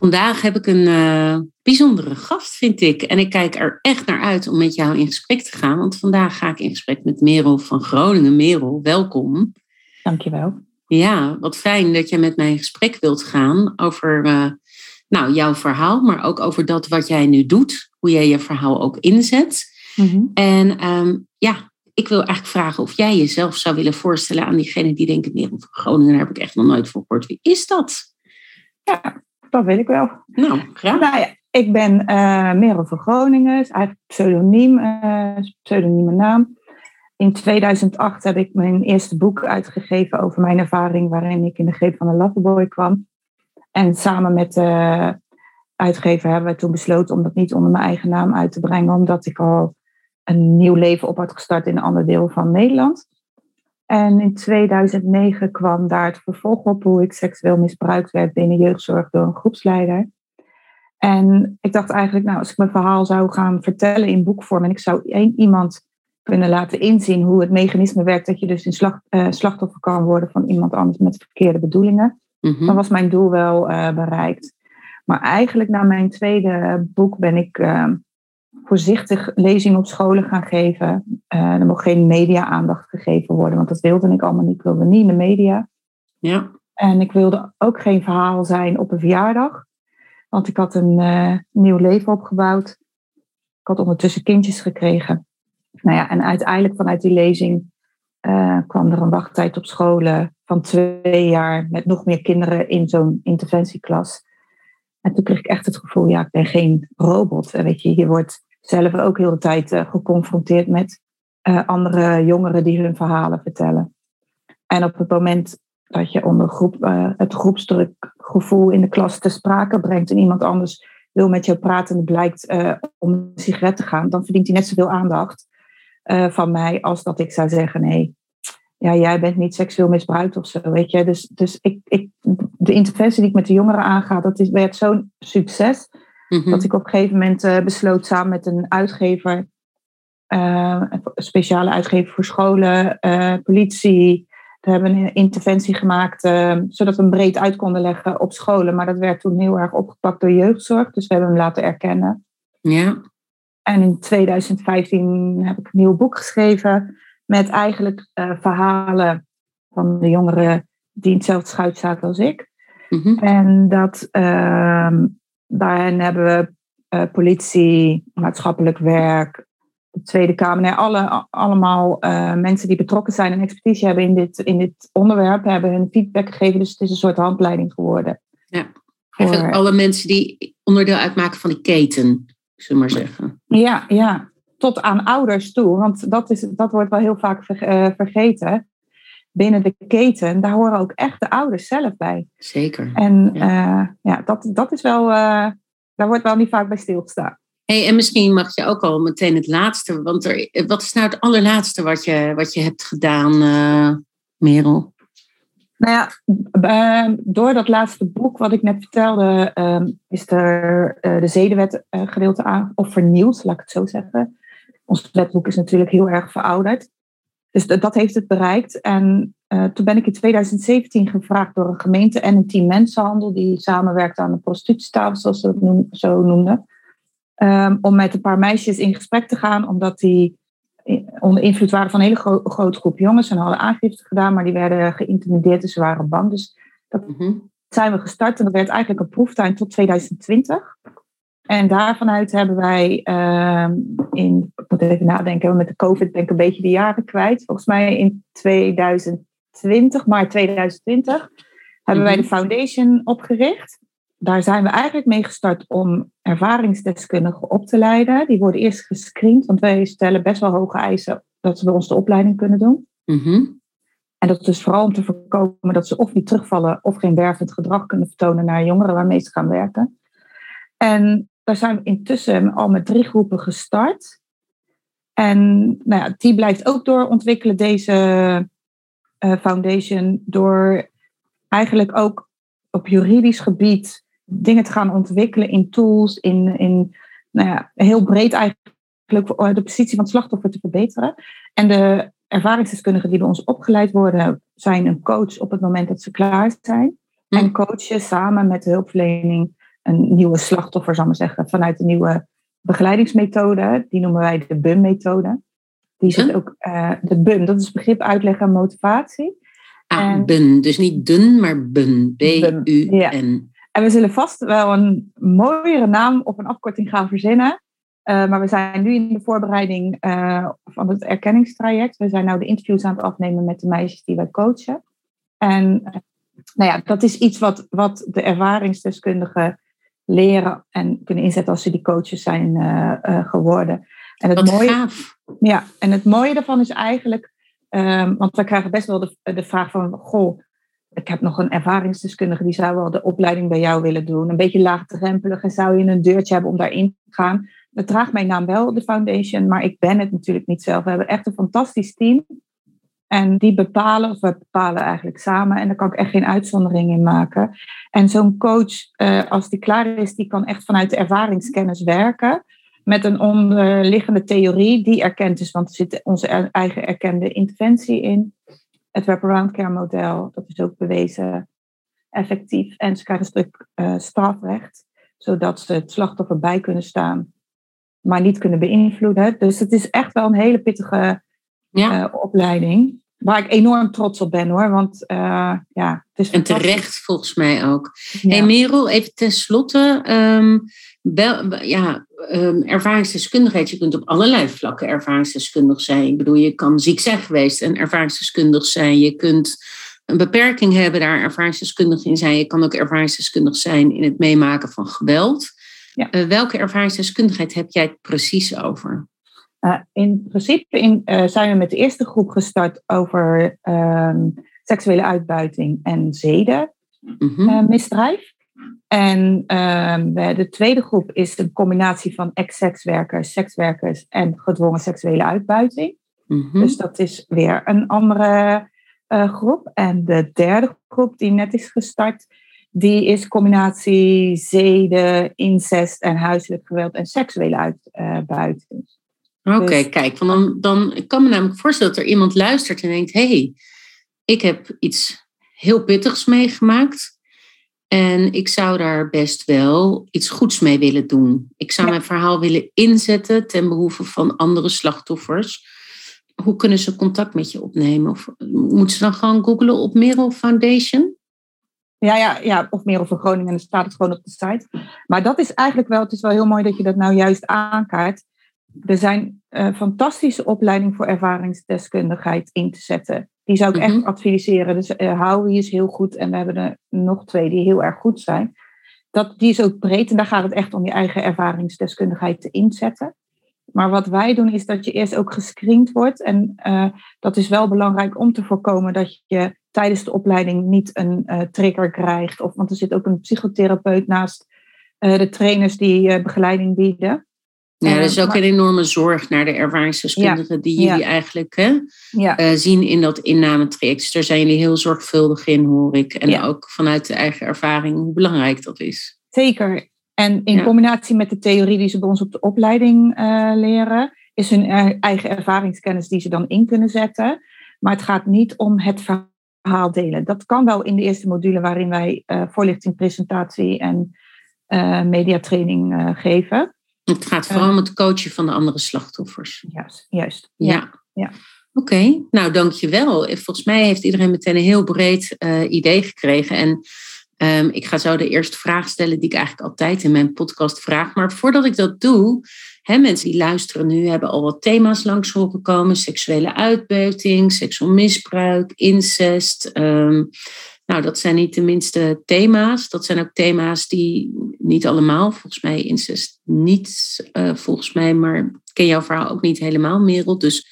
Vandaag heb ik een uh, bijzondere gast, vind ik. En ik kijk er echt naar uit om met jou in gesprek te gaan. Want vandaag ga ik in gesprek met Merel van Groningen. Merel, welkom. Dankjewel. Ja, wat fijn dat je met mij in gesprek wilt gaan over uh, nou, jouw verhaal, maar ook over dat wat jij nu doet. Hoe jij je verhaal ook inzet. Mm En um, ja, ik wil eigenlijk vragen of jij jezelf zou willen voorstellen aan diegenen die denken: Merel van Groningen, daar heb ik echt nog nooit voor gehoord. Wie is dat? Ja, dat weet ik wel. Nou, graag. Nou ja, ik ben uh, Merel van Groningen, is eigenlijk pseudoniem, uh, pseudonieme naam. In 2008 heb ik mijn eerste boek uitgegeven over mijn ervaring waarin ik in de greep van een loverboy kwam. En samen met de uitgever hebben we toen besloten om dat niet onder mijn eigen naam uit te brengen, omdat ik al een nieuw leven op had gestart in een ander deel van Nederland. En in 2009 kwam daar het vervolg op hoe ik seksueel misbruikt werd binnen jeugdzorg door een groepsleider. En ik dacht eigenlijk, nou, als ik mijn verhaal zou gaan vertellen in boekvorm en ik zou één iemand kunnen laten inzien hoe het mechanisme werkt, dat je dus in slag, uh, slachtoffer kan worden van iemand anders met verkeerde bedoelingen, mm dan was mijn doel wel uh, bereikt. Maar eigenlijk na mijn tweede boek ben ik uh, voorzichtig lezingen op scholen gaan geven. Uh, er mocht geen media-aandacht gegeven worden, want dat wilde ik allemaal niet. Ik wilde niet in de media. Ja. En ik wilde ook geen verhaal zijn op een verjaardag, want ik had een uh, nieuw leven opgebouwd. Ik had ondertussen kindjes gekregen. Nou ja, en uiteindelijk vanuit die lezing uh, kwam er een wachttijd op scholen van twee jaar met nog meer kinderen in zo'n interventieklas. En toen kreeg ik echt het gevoel, ja, ik ben geen robot. Weet je, je wordt zelf ook heel de tijd uh, geconfronteerd met uh, andere jongeren die hun verhalen vertellen. En op het moment dat je onder groep, uh, het groepsdrukgevoel in de klas te sprake brengt en iemand anders wil met jou praten en blijkt om een sigaret te gaan, dan verdient hij net zoveel aandacht van mij als dat ik zou zeggen: nee, ja, jij bent niet seksueel misbruikt of zo, weet je. Dus, dus ik, ik, de interventie die ik met de jongeren aanga, dat is, werd zo'n succes Mhm. Dat ik op een gegeven moment uh, besloot samen met een uitgever, uh, een speciale uitgever voor scholen, uh, politie. We hebben een interventie gemaakt zodat we hem breed uit konden leggen op scholen. Maar dat werd toen heel erg opgepakt door jeugdzorg. Dus we hebben hem laten erkennen. Ja. En in 2015 heb ik een nieuw boek geschreven met eigenlijk verhalen van de jongeren die in hetzelfde schuit zaten als ik. Mm En dat ehm, Daarin hebben we uh, politie, maatschappelijk werk, de Tweede Kamer, nee, alle, allemaal uh, mensen die betrokken zijn en expertise hebben in dit, in dit onderwerp, hebben hun feedback gegeven. Dus het is een soort handleiding geworden. Ja, voor... alle mensen die onderdeel uitmaken van die keten, zullen we maar zeggen. Ja, ja, tot aan ouders toe, want dat, is, dat wordt wel heel vaak uh, vergeten binnen de keten, daar horen ook echt de ouders zelf bij. Zeker. En ja, uh, ja dat, dat is wel, uh, daar wordt wel niet vaak bij stilgestaan. Hey, en misschien mag je ook al meteen het laatste, want er, wat is nou het allerlaatste wat je, wat je hebt gedaan, uh, Merel? Nou ja, ehm, door dat laatste boek wat ik net vertelde, ehm, is er de zedenwet gedeelte aan, of vernieuwd, laat ik het zo zeggen. Ons wetboek is natuurlijk heel erg verouderd. Dus dat heeft het bereikt. En uh, toen ben ik in 2017 gevraagd door een gemeente en een team mensenhandel, die samenwerkt aan de prostitutietafel, zoals ze het noem, zo noemden. Um, om met een paar meisjes in gesprek te gaan, omdat die onder invloed waren van een hele grote groep jongens en hadden aangifte gedaan, maar die werden geïntimideerd en ze waren bang. Dus dat mhm. zijn we gestart en dat werd eigenlijk een proeftuin tot 2020. En daarvanuit hebben wij uh, in, ik moet even nadenken, met de COVID ben ik een beetje de jaren kwijt. Volgens mij in 2020, maart 2020, hebben wij de mhm. foundation opgericht. Daar zijn we eigenlijk mee gestart om ervaringsdeskundigen op te leiden. Die worden eerst gescreend, want wij stellen best wel hoge eisen dat ze bij ons de opleiding kunnen doen. Mhm. En dat is dus vooral om te voorkomen dat ze of niet terugvallen of geen wervend gedrag kunnen vertonen naar jongeren waarmee ze gaan werken. En daar zijn we intussen al met drie groepen gestart. En nou ja, die blijft ook doorontwikkelen, deze uh, foundation, door eigenlijk ook op juridisch gebied dingen te gaan ontwikkelen in tools, in, in nou ja, heel breed eigenlijk de positie van het slachtoffer te verbeteren. En de ervaringsdeskundigen die bij ons opgeleid worden, zijn een coach op het moment dat ze klaar zijn. Hm. En coachen samen met de hulpverlening een nieuwe slachtoffer, zal ik maar zeggen, vanuit de nieuwe begeleidingsmethode. Die noemen wij de BUM-methode. Die zit ook, uh, de BUM, dat is begrip uitleggen en motivatie. Ah, BUN. Dus niet dun, maar BUN. B-U-N. En we zullen vast wel een mooiere naam of een afkorting gaan verzinnen. Uh, maar we zijn nu in de voorbereiding uh, van het erkenningstraject. We zijn nu de interviews aan het afnemen met de meisjes die wij coachen. En nou ja, dat is iets wat, wat de ervaringsdeskundigen leren en kunnen inzetten als ze die coaches zijn uh, geworden. En het Wat mooie, gaaf. Ja, en het mooie daarvan is eigenlijk, um, want we krijgen best wel de, de vraag van, goh, ik heb nog een ervaringsdeskundige die zou wel de opleiding bij jou willen doen. Een beetje laagdrempelig en zou je een deurtje hebben om daarin te gaan. Het draagt mijn naam wel, de foundation, maar ik ben het natuurlijk niet zelf. We hebben echt een fantastisch team. En die bepalen, of we bepalen eigenlijk samen, en daar kan ik echt geen uitzondering in maken. En zo'n coach, uh, als die klaar is, die kan echt vanuit de ervaringskennis werken. Met een onderliggende theorie die erkend is, want er zit onze eigen erkende interventie in. Het wraparound care model, dat is ook bewezen effectief. En ze krijgen een stuk uh, strafrecht, zodat ze het slachtoffer bij kunnen staan, maar niet kunnen beïnvloeden. Dus het is echt wel een hele pittige ja. Uh, opleiding. Waar ik enorm trots op ben hoor. Want uh, ja, het is En terecht volgens mij ook. Ja. Hey Merel, even tenslotte. Um, ja, um, ervaringsdeskundigheid. Je kunt op allerlei vlakken ervaringsdeskundig zijn. Ik bedoel, je kan ziek zijn geweest en ervaringsdeskundig zijn. Je kunt een beperking hebben, daar ervaringsdeskundig in zijn. Je kan ook ervaringsdeskundig zijn in het meemaken van geweld. Ja. Uh, welke ervaringsdeskundigheid heb jij het precies over? Uh, in principe in, uh, zijn we met de eerste groep gestart over uh, seksuele uitbuiting en zedenmisdrijf. Mm En ehm, de tweede groep is een combinatie van ex-sekswerkers, sekswerkers en gedwongen seksuele uitbuiting. Mm -hmm. Dus dat is weer een andere uh, groep. En de derde groep die net is gestart, die is combinatie zeden, incest en huiselijk geweld en seksuele uitbuiting. Oké, dus- kijk, want dan, dan ik kan me namelijk voorstellen dat er iemand luistert en denkt: hé, hey, ik heb iets heel pittigs meegemaakt. En ik zou daar best wel iets goeds mee willen doen. Ik zou mijn verhaal willen inzetten ten behoeve van andere slachtoffers. Hoe kunnen ze contact met je opnemen? Of moeten ze dan gewoon googlen op Merel Foundation? Ja, ja, ja, of Merel van Groningen, dan staat het gewoon op de site. Maar dat is eigenlijk wel, het is wel heel mooi dat je dat nou juist aankaart er zijn uh, fantastische opleidingen voor ervaringsdeskundigheid in te zetten. Die zou ik echt mhm. adviseren. Dus uh, Howie is heel goed en we hebben er nog twee die heel erg goed zijn. Dat, die is ook breed en daar gaat het echt om je eigen ervaringsdeskundigheid te inzetten. Maar wat wij doen is dat je eerst ook gescreend wordt. En uh, dat is wel belangrijk om te voorkomen dat je tijdens de opleiding niet een uh, trigger krijgt. Of, want er zit ook een psychotherapeut naast uh, de trainers die begeleiding bieden. Ja, er is ook een enorme zorg naar de ervaringsdeskundigen die jullie eigenlijk hè, uh, zien in dat innametraject. Dus daar zijn jullie heel zorgvuldig in, hoor ik. En ook vanuit de eigen ervaring hoe belangrijk dat is. Zeker. En in combinatie met de theorie die ze bij ons op de opleiding uh, leren, is hun eigen ervaringskennis die ze dan in kunnen zetten. Maar het gaat niet om het verhaal delen. Dat kan wel in de eerste module waarin wij uh, voorlichting, presentatie en mediatraining geven. Het gaat vooral om het coachen van de andere slachtoffers. Juist, juist. Ja. ja. Oké, nou dankjewel. Volgens mij heeft iedereen meteen een heel breed uh, idee gekregen. En um, ik ga zo de eerste vraag stellen die ik eigenlijk altijd in mijn podcast vraag. Maar voordat ik dat doe, hè, mensen die luisteren nu hebben al wat thema's langs horen komen. Seksuele uitbuiting, seksueel misbruik, incest. Um, nou, dat zijn niet de minste thema's. Dat zijn ook thema's die niet allemaal, volgens mij incest niet, uh, volgens mij, maar ik ken jouw verhaal ook niet helemaal, Merel. Dus,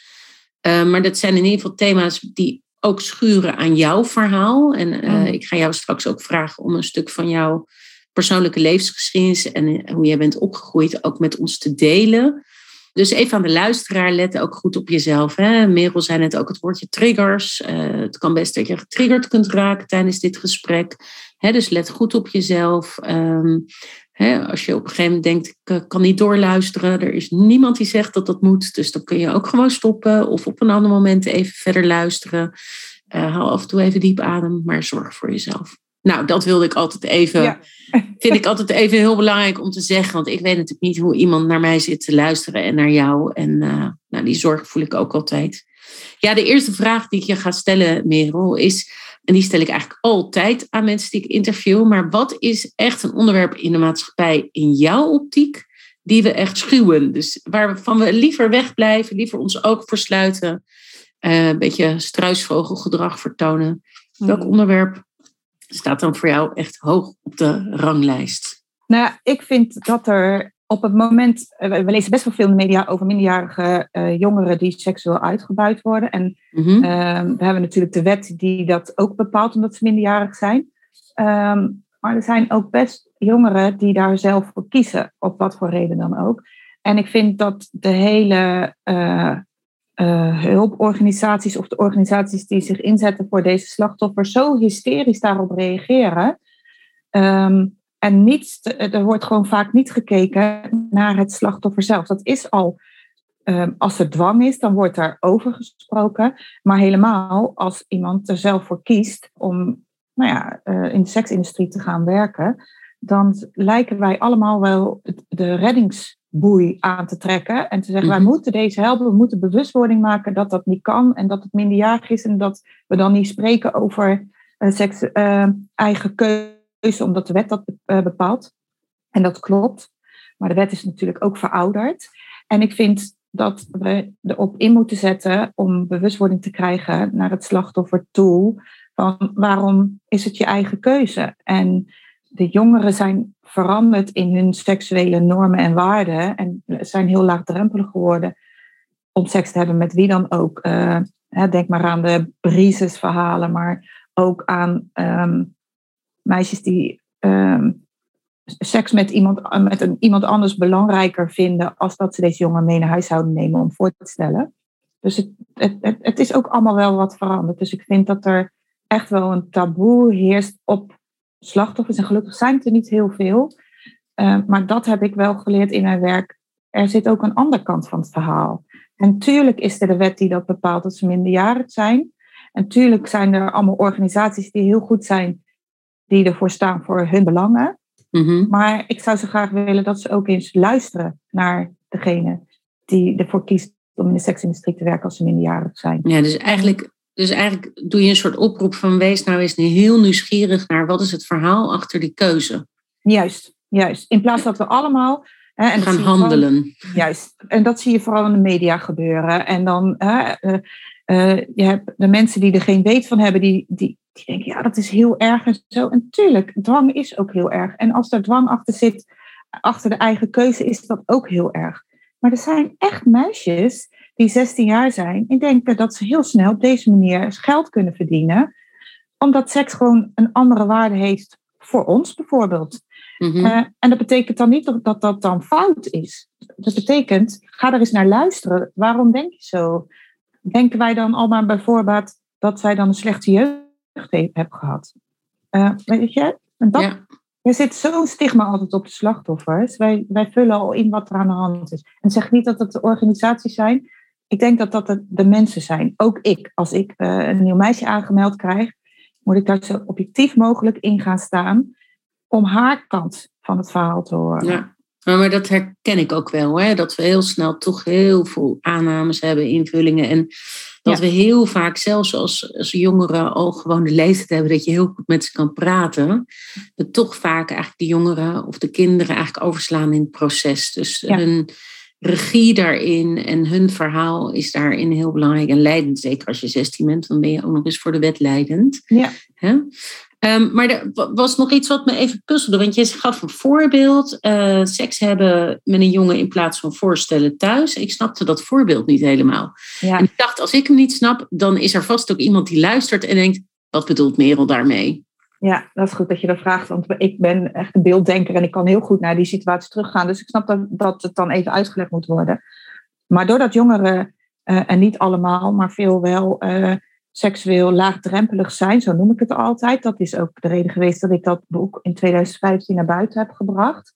uh, maar dat zijn in ieder geval thema's die ook schuren aan jouw verhaal. En uh, mm. ik ga jou straks ook vragen om een stuk van jouw persoonlijke levensgeschiedenis en hoe jij bent opgegroeid ook met ons te delen. Dus even aan de luisteraar, let ook goed op jezelf. Hè? Merel zei net ook het woordje triggers. Uh, het kan best dat je getriggerd kunt raken tijdens dit gesprek. Hè? Dus let goed op jezelf. Um, hè? Als je op een gegeven moment denkt, ik eh, kan niet doorluisteren. Er is niemand die zegt dat dat moet. Dus dan kun je ook gewoon stoppen. Of op een ander moment even verder luisteren. Haal af en toe even diep adem, maar zorg voor jezelf. Nou, dat wilde ik altijd even. Ja. Vind ik altijd even heel belangrijk om te zeggen. Want ik weet natuurlijk niet hoe iemand naar mij zit te luisteren en naar jou. En uh, nou, die zorg voel ik ook altijd. Ja, de eerste vraag die ik je ga stellen, Merel, is. En die stel ik eigenlijk altijd aan mensen die ik interview. Maar wat is echt een onderwerp in de maatschappij in jouw optiek die we echt schuwen? Dus waarvan we liever wegblijven, liever ons oog versluiten. Uh, een beetje struisvogelgedrag vertonen. Welk hmm. onderwerp staat dan voor jou echt hoog op de ranglijst? Nou ja, ik vind dat er op het moment, eh, we lezen best wel veel in de media over minderjarige uh, jongeren die seksueel uitgebuit worden. En mm -hmm. we hebben natuurlijk de wet die dat ook bepaalt omdat ze minderjarig zijn. Um, maar er zijn ook best jongeren die daar zelf voor kiezen, op wat voor reden dan ook. En ik vind dat de hele uh, uh, hulporganisaties of de organisaties die zich inzetten voor deze slachtoffers zo hysterisch daarop reageren. Um, en niet, er wordt gewoon vaak niet gekeken naar het slachtoffer zelf. Dat is al, um, als er dwang is, dan wordt daar over gesproken. Maar helemaal als iemand er zelf voor kiest om nou ja, uh, in de seksindustrie te gaan werken, dan lijken wij allemaal wel de reddings boei aan te trekken en te zeggen, wij mhm. moeten deze helpen, we moeten bewustwording maken dat dat niet kan en dat het minderjarig is en dat we dan niet spreken over uh, seks, uh, eigen keuze, omdat de wet dat uh, bepaalt. En dat klopt, maar de wet is natuurlijk ook verouderd. En ik vind dat we erop in moeten zetten om bewustwording te krijgen naar het slachtoffer toe, van waarom is het je eigen keuze? En de jongeren zijn veranderd in hun seksuele normen en waarden en zijn heel laagdrempelig geworden om seks te hebben met wie dan ook. Uh, denk maar aan de Brises-verhalen, maar ook aan um, meisjes die um, seks met iemand, met een, iemand anders belangrijker vinden als dat ze deze jongen mee naar huis zouden nemen om voor te stellen. Dus het, het, het, het is ook allemaal wel wat veranderd. Dus ik vind dat er echt wel een taboe heerst op slachtoffers. En gelukkig zijn het er niet heel veel. Uh, maar dat heb ik wel geleerd in mijn werk. Er zit ook een andere kant van het verhaal. En tuurlijk is er de wet die dat bepaalt dat ze minderjarig zijn. En tuurlijk zijn er allemaal organisaties die heel goed zijn, die ervoor staan voor hun belangen. Mm-hmm. Maar ik zou zo graag willen dat ze ook eens luisteren naar degene die ervoor kiest om in de seksindustrie te werken als ze minderjarig zijn. Ja, dus eigenlijk dus eigenlijk doe je een soort oproep van wees nou eens heel nieuwsgierig naar wat is het verhaal achter die keuze. Juist, juist. In plaats dat we allemaal hè, en gaan handelen. juist. En dat zie je vooral in de media gebeuren. En dan hè, uh, uh, je hebt de mensen die er geen weet van hebben, die, die, die denken ja dat is heel erg en zo. En tuurlijk, dwang is ook heel erg. En als er dwang achter zit, achter de eigen keuze, is dat ook heel erg. Maar er zijn echt meisjes die 16 jaar zijn en denken dat ze heel snel op deze manier geld kunnen verdienen. Omdat seks gewoon een andere waarde heeft voor ons bijvoorbeeld. Mm en dat betekent dan niet dat dat dan fout is. Dat betekent, ga er eens naar luisteren. Waarom denk je zo? Denken wij dan allemaal bijvoorbeeld dat zij dan een slechte jeugd hebben gehad? Uh, weet je, en dat, ja. er zit zo'n stigma altijd op de slachtoffers. Wij, wij vullen al in wat er aan de hand is. En zeg niet dat het de organisaties zijn ik denk dat dat de, mensen zijn. Ook ik, als ik uh, een nieuw meisje aangemeld krijg, moet ik daar zo objectief mogelijk in gaan staan om haar kant van het verhaal te horen. Ja, Maar, dat herken ik ook wel, hè? dat we heel snel toch heel veel aannames hebben, invullingen. En dat we heel vaak, zelfs als, als jongeren al gewoon de leeftijd hebben dat je heel goed met ze kan praten, dat toch vaak eigenlijk de jongeren of de kinderen eigenlijk overslaan in het proces. Dus hun regie daarin en hun verhaal is daarin heel belangrijk en leidend. Zeker als je 16 bent, dan ben je ook nog eens voor de wet leidend. Ja. Um, maar er was nog iets wat me even puzzelde. Want je gaf een voorbeeld. Uh, seks hebben met een jongen in plaats van voorstellen thuis. Ik snapte dat voorbeeld niet helemaal. Ja. En ik dacht, als ik hem niet snap, dan is er vast ook iemand die luistert en denkt: wat bedoelt Merel daarmee? Ja, dat is goed dat je dat vraagt. Want ik ben echt een beelddenker en ik kan heel goed naar die situatie teruggaan. Dus ik snap dat, dat het dan even uitgelegd moet worden. Maar doordat jongeren, uh, en niet allemaal, maar veel wel, uh, seksueel laagdrempelig zijn, zo noem ik het altijd. Dat is ook de reden geweest dat ik dat boek in 2015 naar buiten heb gebracht.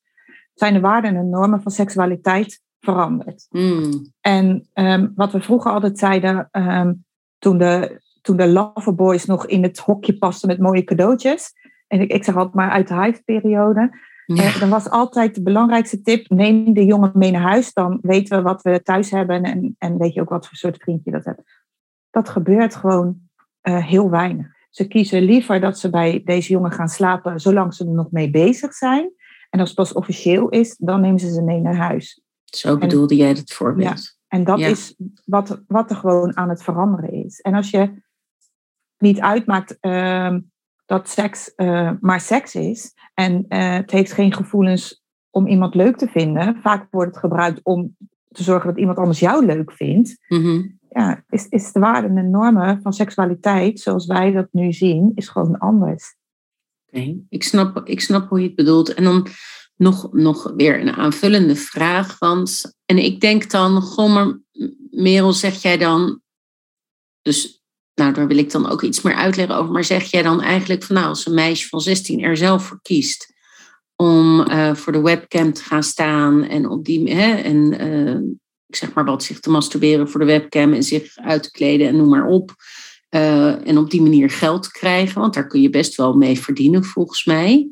Zijn de waarden en normen van seksualiteit veranderd. Hmm. En um, wat we vroeger altijd zeiden, um, toen de, toen de loverboys nog in het hokje pasten met mooie cadeautjes. En ik, ik zeg altijd maar uit de hype-periode. Ja. Dan was altijd de belangrijkste tip: neem de jongen mee naar huis. Dan weten we wat we thuis hebben en, en weet je ook wat voor soort vriendje dat hebt dat gebeurt gewoon uh, heel weinig. Ze kiezen liever dat ze bij deze jongen gaan slapen zolang ze er nog mee bezig zijn. En als het pas officieel is, dan nemen ze ze mee naar huis. Zo bedoelde jij het voorbeeld. Ja, en dat is wat, wat er gewoon aan het veranderen is. En als je niet uitmaakt uh, dat seks uh, maar seks is en uh, het heeft geen gevoelens om iemand leuk te vinden, vaak wordt het gebruikt om te zorgen dat iemand anders jou leuk vindt. Mm -hmm ja, is, is de waarden en normen van seksualiteit, zoals wij dat nu zien, is gewoon anders. Oké, ik, snap, ik snap hoe je het bedoelt. En dan nog, nog weer een aanvullende vraag. Want, en ik denk dan, goh, maar Merel, zeg jij dan, dus nou, daar wil ik dan ook iets meer uitleggen over, maar zeg jij dan eigenlijk van nou, als een meisje van 16 er zelf voor kiest om uh, voor de webcam te gaan staan en op die hè, en ik zeg maar wat, zich te masturberen voor de webcam en zich uit te kleden en noem maar op. Uh, en op die manier geld krijgen, want daar kun je best wel mee verdienen volgens mij.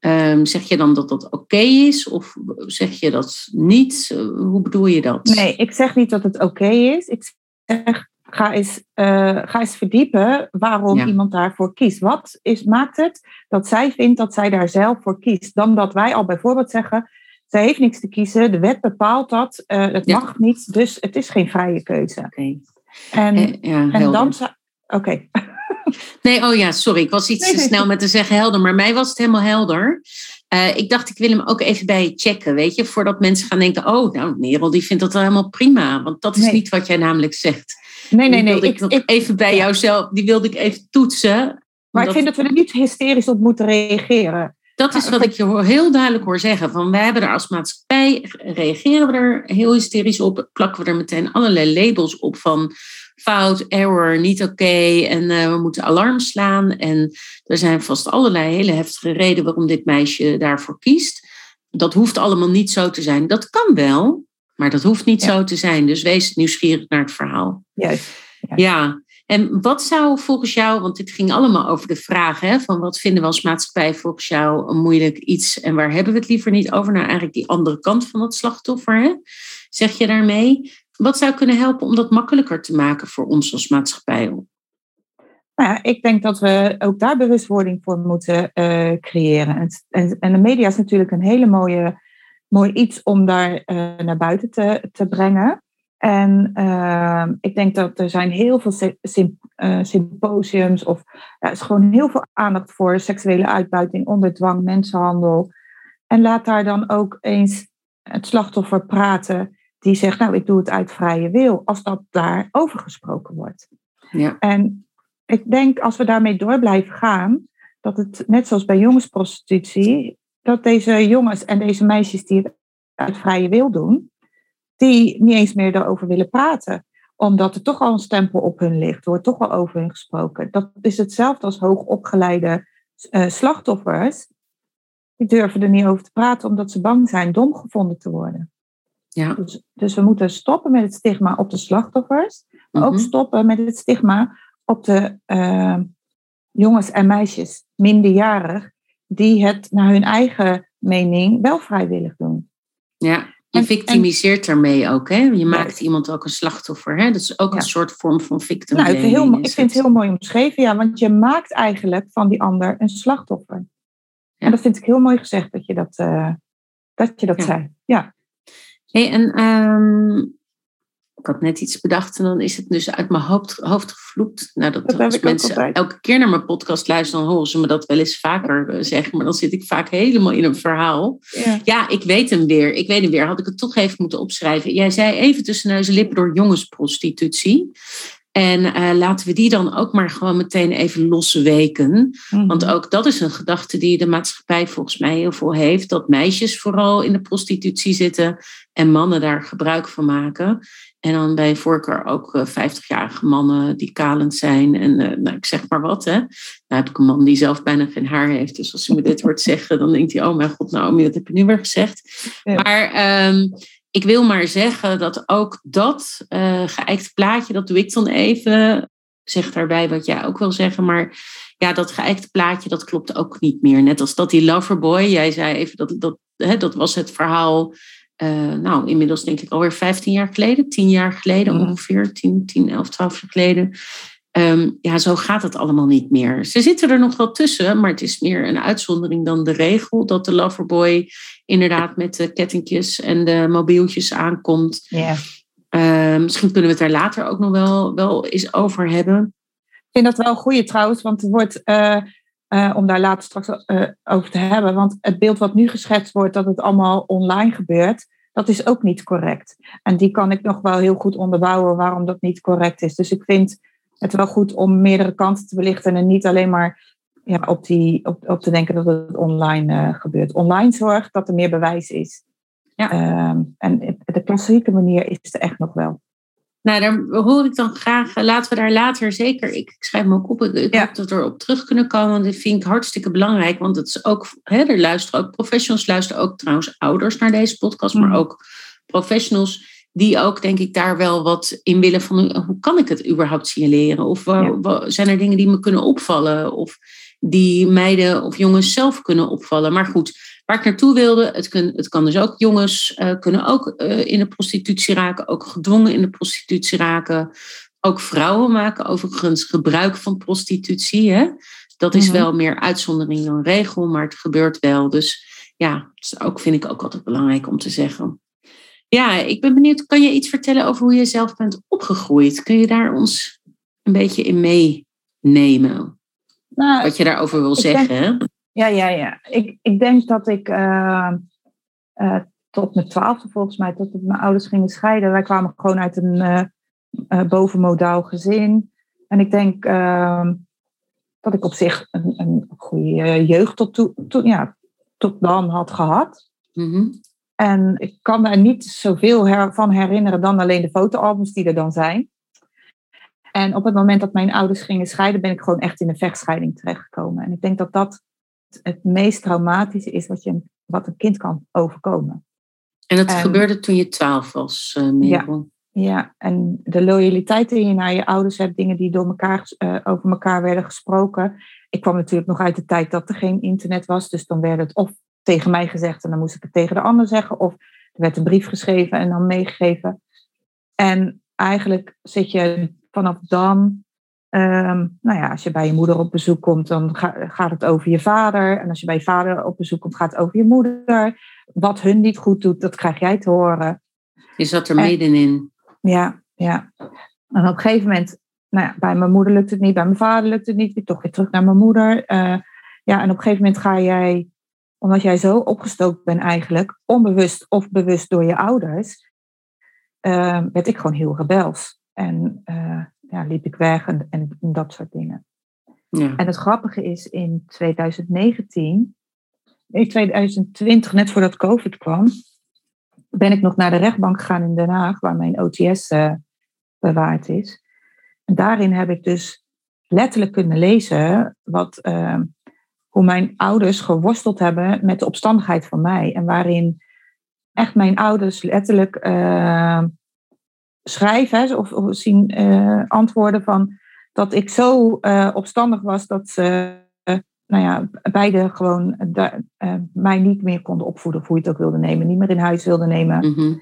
Um, zeg je dan dat dat oké is of zeg je dat niet? Hoe bedoel je dat? Nee, ik zeg niet dat het oké is. Ik zeg, ga eens, uh, ga eens verdiepen waarom iemand daarvoor kiest. Wat is, maakt het dat zij vindt dat zij daar zelf voor kiest? Dan dat wij al bijvoorbeeld zeggen, zij heeft niks te kiezen. De wet bepaalt dat. Uh, het mag niet. Dus het is geen vrije keuze. Okay. En, eh, ja, en dan... Oké. Nee, oh ja, sorry. Ik was iets te snel met te zeggen helder. Maar mij was het helemaal helder. Uh, ik dacht, ik wil hem ook even bij checken, weet je. Voordat mensen gaan denken, oh, nou, Merel, die vindt dat wel helemaal prima. Want dat is niet wat jij namelijk zegt. Nee, nee, nee. Ik, ik, even bij ja. jou zelf, die wilde ik even toetsen. Maar ik vind dat we er niet hysterisch op moeten reageren. Dat is wat ik je heel duidelijk hoor zeggen. Van wij hebben er als maatschappij, reageren we er heel hysterisch op, plakken we er meteen allerlei labels op van fout, error, niet oké en uh, we moeten alarm slaan. En er zijn vast allerlei hele heftige redenen waarom dit meisje daarvoor kiest. Dat hoeft allemaal niet zo te zijn. Dat kan wel, maar dat hoeft niet ja. zo te zijn. Dus wees nieuwsgierig naar het verhaal. Juist. Ja. ja. En wat zou volgens jou, want dit ging allemaal over de vraag hè, van wat vinden we als maatschappij volgens jou een moeilijk iets en waar hebben we het liever niet over? Nou, eigenlijk die andere kant van het slachtoffer, hè? zeg je daarmee. Wat zou kunnen helpen om dat makkelijker te maken voor ons als maatschappij? Nou ja, ik denk dat we ook daar bewustwording voor moeten uh, creëren. En, en, en, de media is natuurlijk een hele mooie, mooi iets om daar uh, naar buiten te, te brengen. En uh, ik denk dat er zijn heel veel symp uh, symposiums of er is gewoon heel veel aandacht voor seksuele uitbuiting, onderdwang, mensenhandel. En laat daar dan ook eens het slachtoffer praten die zegt, nou ik doe het uit vrije wil, als dat daar over gesproken wordt. Ja. En ik denk als we daarmee door blijven gaan, dat het net zoals bij jongensprostitutie, dat deze jongens en deze meisjes die het uit vrije wil doen, die niet eens meer daarover willen praten. Omdat er toch al een stempel op hun ligt, er wordt toch al over hun gesproken. Dat is hetzelfde als hoogopgeleide uh, slachtoffers. Die durven er niet over te praten omdat ze bang zijn dom gevonden te worden. Ja. Dus, dus we moeten stoppen met het stigma op de slachtoffers, maar ook mhm. stoppen met het stigma op de uh, jongens en meisjes, minderjarig, die het naar hun eigen mening wel vrijwillig doen. Ja, je victimiseert daarmee ook, hè? Je maakt iemand ook een slachtoffer, hè? Dat is ook een soort vorm van victim. Nou, ik, heel, ik vind het heel mooi omschreven, ja, want je maakt eigenlijk van die ander een slachtoffer. En dat vind ik heel mooi gezegd dat je dat, uh, dat, je dat zei. Ja. Hey, en um, ik had net iets bedacht en dan is het dus uit mijn hoofd, hoofd gevloekt. Nou, dat, dat als mensen elke keer naar mijn podcast luisteren, dan horen ze me dat wel eens vaker eh, zeggen. Maar dan zit ik vaak helemaal in een verhaal. Ja. ja, ik weet hem weer. Ik weet hem weer. Had ik het toch even moeten opschrijven. Jij zei even tussen neus en lippen door jongensprostitutie. En uh, laten we die dan ook maar gewoon meteen even losweken. Mm Want ook dat is een gedachte die de maatschappij volgens mij heel veel heeft. Dat meisjes vooral in de prostitutie zitten en mannen daar gebruik van maken. En dan bij voorkeur ook 50-jarige eh, mannen die kalend zijn. En uh, nou, ik zeg maar wat. Hè. Nou heb ik een man die zelf bijna geen haar heeft. Dus als hij me dit hoort zeggen, dan denkt hij: Oh mijn god, Naomi, wat heb je nu weer gezegd? Maar um, ik wil maar zeggen dat ook dat uh, geëikte plaatje, dat doe ik dan even. Zeg daarbij wat jij ook wil zeggen. Maar ja, dat geëikte plaatje, dat klopt ook niet meer. Net als dat die loverboy, jij zei even dat dat, hè, dat was het verhaal uh, nou, inmiddels denk ik alweer 15 jaar geleden, 10 jaar geleden mhm. ongeveer, 10, 10, 11, 12 jaar geleden. Um, ja, zo gaat het allemaal niet meer. Ze zitten er nog wel tussen, maar het is meer een uitzondering dan de regel dat de loverboy inderdaad met de kettingjes en de mobieltjes aankomt. Yeah. Uh, misschien kunnen we het daar later ook nog wel, wel eens over hebben. Ik vind dat wel een goede trouwens, want het wordt, uh, uh, om daar later straks uh, over te hebben, want het beeld wat nu geschetst wordt dat het allemaal online gebeurt, dat is ook niet correct. En die kan ik nog wel heel goed onderbouwen waarom dat niet correct is. Dus ik vind het wel goed om meerdere kanten te belichten en niet alleen maar ja, op, die, op, op te denken dat het online uh, gebeurt. Online zorgt dat er meer bewijs is. Ja. Uh, en de klassieke manier is er echt nog wel. Nou, daar hoor ik dan graag. Laten we daar later zeker. Ik, schrijf me ook op. Ik, hoop dat we erop terug kunnen komen. Want dit vind ik hartstikke belangrijk. Want het is ook. Hè, er luisteren ook professionals, luisteren ook trouwens ouders naar deze podcast. Maar mm. ook professionals die ook, denk ik, daar wel wat in willen van hoe kan ik het überhaupt signaleren? Of zijn er dingen die me kunnen opvallen? Of die meiden of jongens zelf kunnen opvallen? Maar goed, waar ik naartoe wilde, het, kun, het kan dus ook jongens uh, kunnen ook uh, in de prostitutie raken, ook gedwongen in de prostitutie raken. Ook vrouwen maken overigens gebruik van prostitutie. Hè? Dat is mhm. wel meer uitzondering dan regel, maar het gebeurt wel. Dus ja, dat is ook, vind ik ook altijd belangrijk om te zeggen. Ja, ik ben benieuwd, kan je iets vertellen over hoe je zelf bent opgegroeid? Kun je daar ons een beetje in meenemen? Nou, Wat je daarover wil zeggen? Ja, ja, ja. Ik, ik denk dat ik uh, uh, tot mijn twaalfde volgens mij, tot mijn ouders gingen scheiden. Wij kwamen gewoon uit een uh, bovenmodaal gezin. En ik denk ehm, dat ik op zich een, een goede jeugd tot, toe, to, ja, tot dan had gehad. Mm en ik kan me niet zoveel her, van herinneren dan alleen de fotoalbums die er dan zijn. En op het moment dat mijn ouders gingen scheiden, ben ik gewoon echt in een vechtscheiding terechtgekomen. En ik denk dat dat het meest traumatische is wat, je, wat een kind kan overkomen. En dat gebeurde toen je twaalf was, uh, ja, ja, en de loyaliteit die je naar je ouders hebt, dingen die door elkaar, uh, over elkaar werden gesproken. Ik kwam natuurlijk nog uit de tijd dat er geen internet was, dus dan werd het of tegen mij gezegd en dan moest ik het tegen de ander zeggen. Of er werd een brief geschreven en dan meegegeven. En eigenlijk zit je vanaf dan, ehm, nou ja, als je bij je moeder op bezoek komt, dan gaat het over je vader. En als je bij je vader op bezoek komt, gaat het over je moeder. Wat hun niet goed doet, dat krijg jij te horen. Je zat er middenin. Ja, ja. En op een gegeven moment, nou ja, bij mijn moeder lukt het niet, bij mijn vader lukt het niet, ik toch weer terug naar mijn moeder. Uh, ja, en op een gegeven moment ga jij omdat jij zo opgestookt bent eigenlijk, onbewust of bewust door je ouders, uh, werd ik gewoon heel rebels. En uh, ja, liep ik weg en, en, dat soort dingen. Ja. En het grappige is, in 2019, in 2020, net voordat COVID kwam, ben ik nog naar de rechtbank gegaan in Den Haag, waar mijn OTS uh, eh, bewaard is. En daarin heb ik dus letterlijk kunnen lezen wat ehm, hoe mijn ouders geworsteld hebben met de opstandigheid van mij. En waarin echt mijn ouders letterlijk uh, schrijven of, of, zien uh, antwoorden van dat ik zo uh, opstandig was dat ze nou ja, beide gewoon mij niet meer konden opvoeden, of hoe je het ook wilde nemen, niet meer in huis wilden nemen. Mhm.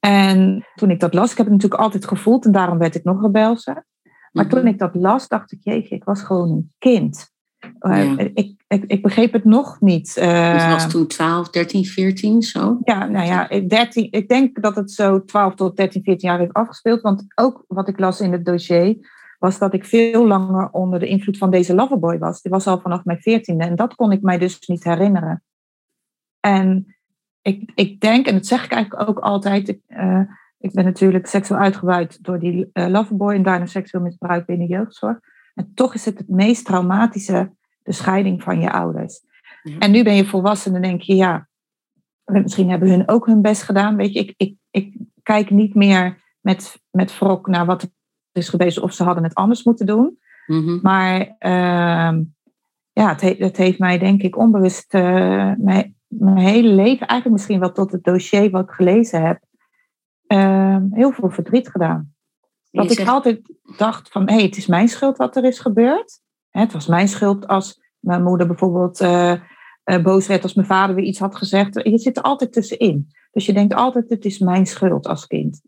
En toen ik dat las, ik heb het natuurlijk altijd gevoeld en daarom werd ik nog rebelse. Maar Mhm. toen ik dat las, dacht ik, jeetje, ik was gewoon een kind. Uh, Ja. ik, ik, ik begreep het nog niet. Je was toen 12, 13, 14 zo? ja, nou ja, 13, ik denk dat het zo 12 tot 13, 14 jaar heeft afgespeeld. Want ook wat ik las in het dossier, was dat ik veel langer onder de invloed van deze loverboy was. Die was al vanaf mijn veertiende en dat kon ik mij dus niet herinneren. En ik, ik denk, en dat zeg ik eigenlijk ook altijd, ik, uh, ik ben natuurlijk seksueel uitgebuit door die uh, loverboy en daarna seksueel misbruik binnen jeugdzorg. En toch is het het meest traumatische, de scheiding van je ouders. Ja. En nu ben je volwassen en denk je, ja, misschien hebben hun ook hun best gedaan. Weet je, ik, ik, ik kijk niet meer met, met wrok naar wat er is geweest of ze hadden het anders moeten doen. Mhm. Maar uh, ja, het, he, het, heeft mij denk ik onbewust uh, mijn, mijn, hele leven, eigenlijk misschien wel tot het dossier wat ik gelezen heb, uh, heel veel verdriet gedaan. Dat ik zegt... altijd dacht van, hé, hey, het is mijn schuld wat er is gebeurd. Het was mijn schuld als mijn moeder bijvoorbeeld uh, boos werd als mijn vader weer iets had gezegd. Je zit er altijd tussenin. Dus je denkt altijd, het is mijn schuld als kind.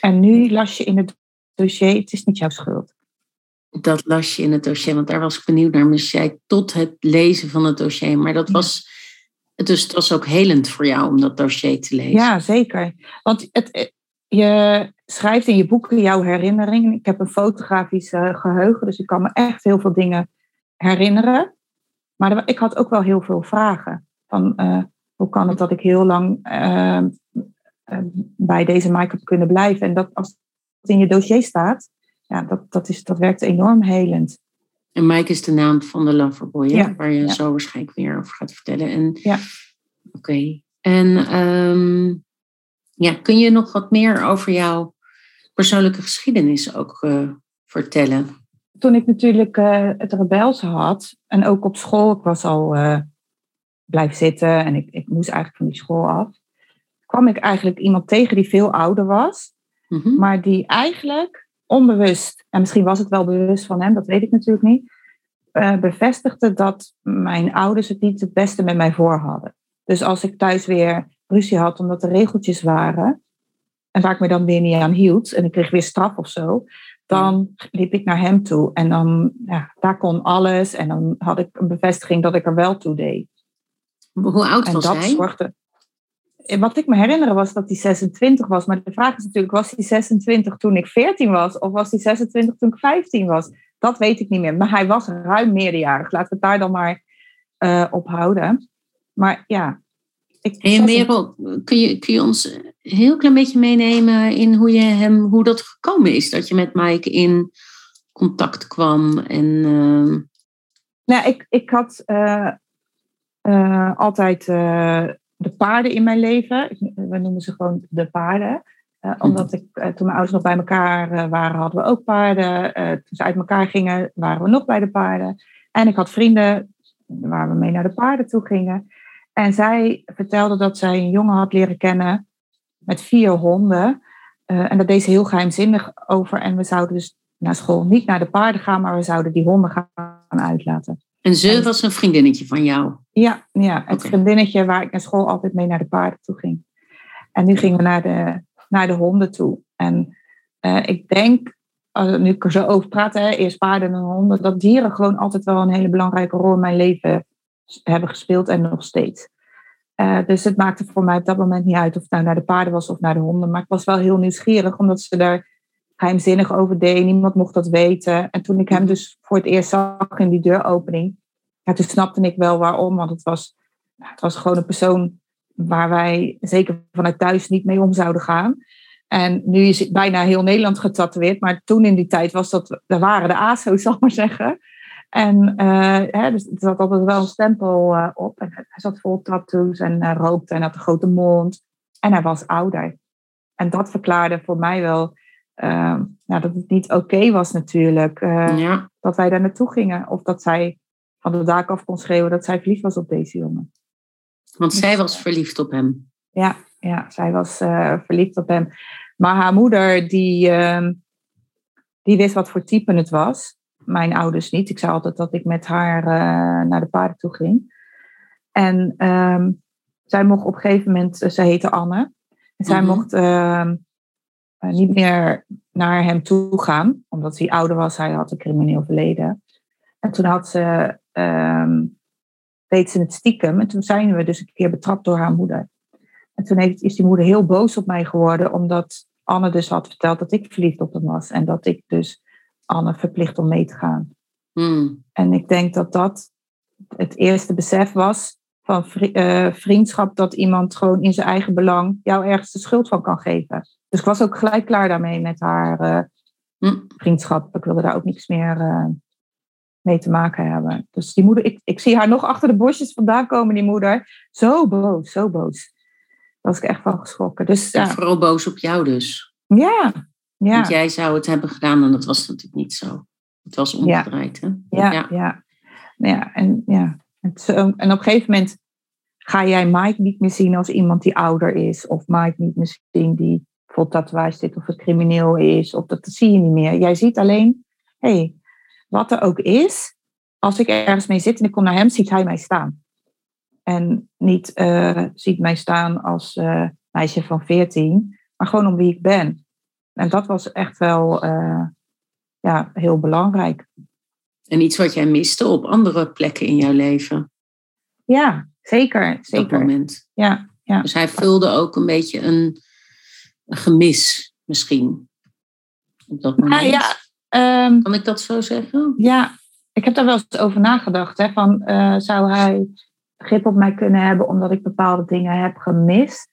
En nu las je in het dossier, het is niet jouw schuld. Dat las je in het dossier, want daar was ik benieuwd naar. Maar zei tot het lezen van het dossier. Maar dat was, dus het was ook helend voor jou om dat dossier te lezen. Ja, zeker. Want het, je schrijft in je boeken jouw herinneringen. Ik heb een fotografisch uh, geheugen, dus ik kan me echt heel veel dingen herinneren. Maar ik had ook wel heel veel vragen. Van, uh, hoe kan het dat ik heel lang uh, bij deze Mike heb kunnen blijven? En dat als het in je dossier staat, ja, dat, dat, is, dat werkt enorm helend. En Mike is de naam van de loverboy, ja, waar je ja. zo waarschijnlijk weer over gaat vertellen. En, ja. Oké. Okay. En um, ja, kun je nog wat meer over jouw persoonlijke geschiedenis ook uh, vertellen? Toen ik natuurlijk uh, het rebelse had, en ook op school, ik was al uh, blijven zitten en ik, ik moest eigenlijk van die school af, kwam ik eigenlijk iemand tegen die veel ouder was, mm -hmm. maar die eigenlijk onbewust, en misschien was het wel bewust van hem, dat weet ik natuurlijk niet, bevestigde dat mijn ouders het niet het beste met mij voor hadden. Dus als ik thuis weer ruzie had omdat er regeltjes waren, en waar ik me dan weer niet aan hield, en ik kreeg weer straf of zo, dan liep ik naar hem toe. En dan, ja, daar kon alles. En dan had ik een bevestiging dat ik er wel toe deed. Hoe oud en was dat hij? Zorgde, wat ik me herinner was dat hij 26 was. Maar de vraag is natuurlijk, was hij 26 toen ik 14 was? Of was hij 26 toen ik 15 was? Dat weet ik niet meer. Maar hij was ruim meerderjarig. Laten we het daar dan maar uh, op houden. Maar ja. Ik, en Merel, kun je, kun je ons heel klein beetje meenemen in hoe, je hem, hoe dat gekomen is? Dat je met Mike in contact kwam en... Uh... Nou, ik, ik had uh, uh, altijd de paarden in mijn leven. We noemen ze gewoon de paarden. Uh, omdat ik, toen mijn ouders nog bij elkaar waren, hadden we ook paarden. toen ze uit elkaar gingen, waren we nog bij de paarden. En ik had vrienden waar we mee naar de paarden toe gingen. En zij vertelde dat zij een jongen had leren kennen met vier honden. en dat deed ze heel geheimzinnig over. En we zouden dus naar school niet naar de paarden gaan, maar we zouden die honden gaan uitlaten. En ze was een vriendinnetje van jou? Ja, ja het vriendinnetje waar ik naar school altijd mee naar de paarden toe ging. En nu gingen we naar de, naar de honden toe. En uh, ik denk, uh, nu ik er zo over praat, hè, eerst paarden en honden, dat dieren gewoon altijd wel een hele belangrijke rol in mijn leven hebben gespeeld en nog steeds. Uh, dus het maakte voor mij op dat moment niet uit of het nou naar de paarden was of naar de honden. Maar ik was wel heel nieuwsgierig, omdat ze daar geheimzinnig over deed. Niemand mocht dat weten. En toen ik hem dus voor het eerst zag in die deuropening, ja, toen snapte ik wel waarom. Want het was, het was gewoon een persoon waar wij zeker vanuit thuis niet mee om zouden gaan. En nu is bijna heel Nederland getatoeëerd. Maar toen in die tijd was dat, daar waren de ASO's, zal ik maar zeggen. En uh, hè, dus er zat altijd wel een stempel uh, op. En hij zat vol tattoos en uh, rookte en had een grote mond. En hij was ouder. En dat verklaarde voor mij wel nou, dat het niet oké okay was natuurlijk. Ja. Dat wij daar naartoe gingen. Of dat zij van de daak af kon schreeuwen dat zij verliefd was op deze jongen. Want zij was verliefd op hem. Ja, ja zij was verliefd op hem. Maar haar moeder, die, uh, die wist wat voor type het was. Mijn ouders niet. Ik zei altijd dat ik met haar eh, naar de paarden toe ging. En ehm, zij mocht op een gegeven moment, ze heette Anne, en zij Mhm. mocht ehm, eh, niet meer naar hem toe gaan, omdat hij ouder was. Hij had een crimineel verleden. En toen had ze, ehm, deed ze het stiekem. En toen zijn we dus een keer betrapt door haar moeder. En toen heeft, is die moeder heel boos op mij geworden, omdat Anne dus had verteld dat ik verliefd op hem was. En dat ik dus Anne verplicht om mee te gaan. Hmm. En ik denk dat dat het eerste besef was van eh, vriendschap, dat iemand gewoon in zijn eigen belang jou ergens de schuld van kan geven. Dus ik was ook gelijk klaar daarmee met haar eh, Hmm. vriendschap. Ik wilde daar ook niks meer eh, mee te maken hebben. Dus die moeder, ik, ik zie haar nog achter de bosjes vandaan komen, die moeder. Zo boos, zo boos. Daar was ik echt van geschrokken. Dus ja, vooral boos op jou dus. ja, ja. Want jij zou het hebben gedaan en dat was natuurlijk niet zo. Het was omgedraaid, hè? Ja, Ja. ja. Nou ja, en, ja. Het, zo- en op een gegeven moment ga jij Mike niet meer zien als iemand die ouder is. Of Mike niet meer zien die vol tatoeage zit of het crimineel is. Of dat, dat zie je niet meer. Jij ziet alleen, hé, hey, wat er ook is. Als ik ergens mee zit en ik kom naar hem, ziet hij mij staan. En niet eh, ziet mij staan als eh, meisje van 14, maar gewoon om wie ik ben. En dat was echt wel eh, ja, heel belangrijk. En iets wat jij miste op andere plekken in jouw leven. Ja, zeker. Op dat zeker. moment. Ja, ja. Dus hij vulde ook een beetje een, een gemis misschien. Op dat moment. Ah, ja, ehm, Kan ik dat zo zeggen? ja, ik heb daar wel eens over nagedacht. Hè, van, eh, zou hij grip op mij kunnen hebben omdat ik bepaalde dingen heb gemist?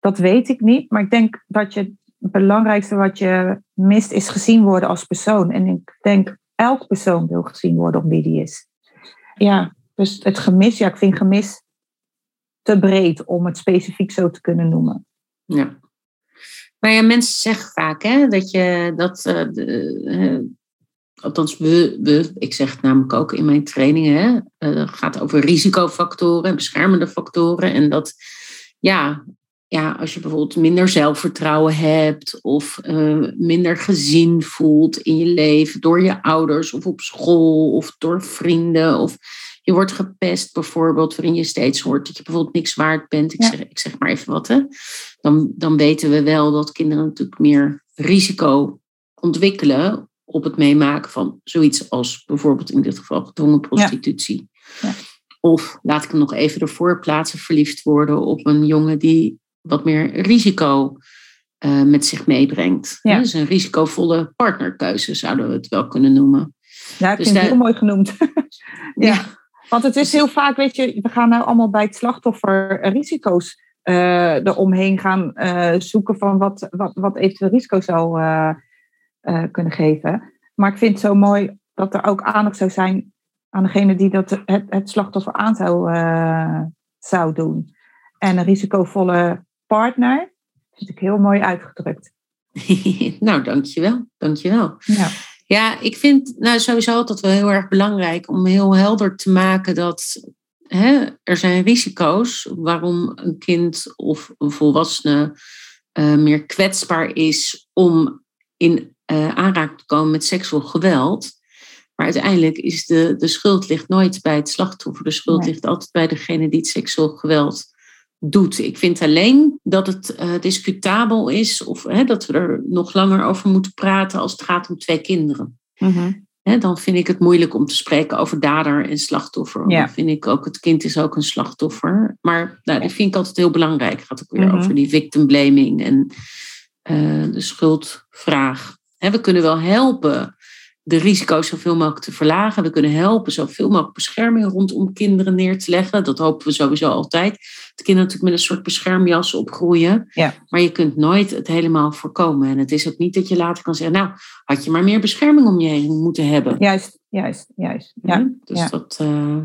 Dat weet ik niet. Maar ik denk dat je het belangrijkste wat je mist is gezien worden als persoon. En ik denk elk persoon wil gezien worden om wie die is. Ja, dus het gemis, ja, ik vind gemis te breed om het specifiek zo te kunnen noemen. Ja. Maar ja, mensen zeggen vaak hè, dat je dat. eh, de, eh, althans, we, we, ik zeg het namelijk ook in mijn trainingen. Hè, eh, het gaat over risicofactoren, beschermende factoren. En dat, ja, ja, als je bijvoorbeeld minder zelfvertrouwen hebt. of eh, minder gezien voelt in je leven door je ouders of op school of door vrienden. of je wordt gepest bijvoorbeeld, waarin je steeds hoort dat je bijvoorbeeld niks waard bent. Ik, Ja. zeg, ik zeg maar even wat, hè. Dan, dan weten we wel dat kinderen natuurlijk meer risico ontwikkelen op het meemaken van zoiets als bijvoorbeeld in dit geval gedwongen prostitutie. Ja. Of laat ik hem nog even ervoor plaatsen, verliefd worden op een jongen die wat meer risico eh, met zich meebrengt. Ja. Dus een risicovolle partnerkeuze zouden we het wel kunnen noemen. Ja, ik Dus vind het heel mooi genoemd. ja. Want het is heel vaak, weet je, we gaan nou allemaal bij het slachtoffer risico's eh eromheen gaan eh, zoeken van wat, wat, wat eventueel risico zou kunnen geven. Maar ik vind het zo mooi dat er ook aandacht zou zijn aan degene die dat het, het slachtoffer aan zou, zou doen. En een risicovolle partner vind ik heel mooi uitgedrukt. nou, dankjewel. Dankjewel. Ja, Ja, ik vind nou sowieso altijd wel heel erg belangrijk om heel helder te maken dat hè, er zijn risico's waarom een kind of een volwassene eh, meer kwetsbaar is om in eh, aanraking te komen met seksueel geweld. Maar uiteindelijk is de, de schuld ligt nooit bij het slachtoffer. De schuld Nee. ligt altijd bij degene die het seksueel geweld doet. Ik vind alleen dat het eh, discutabel is of hè, dat we er nog langer over moeten praten als het gaat om twee kinderen. Mhm. Hè, dan vind ik het moeilijk om te spreken over dader en slachtoffer. Ja. Dan vind ik ook, het kind is ook een slachtoffer. Maar nou, vind ik altijd heel belangrijk. Het gaat ook weer Mhm. over die victim blaming en eh, de schuldvraag. Hè, we kunnen wel helpen de risico's zoveel mogelijk te verlagen. We kunnen helpen zoveel mogelijk bescherming rondom kinderen neer te leggen. Dat hopen we sowieso altijd. Dat kinderen natuurlijk met een soort beschermjas opgroeien. Ja. Maar je kunt nooit het helemaal voorkomen. En het is ook niet dat je later kan zeggen... nou, had je maar meer bescherming om je heen moeten hebben. Juist, juist, juist. Ja. Hè? Dus ja. dat... eh,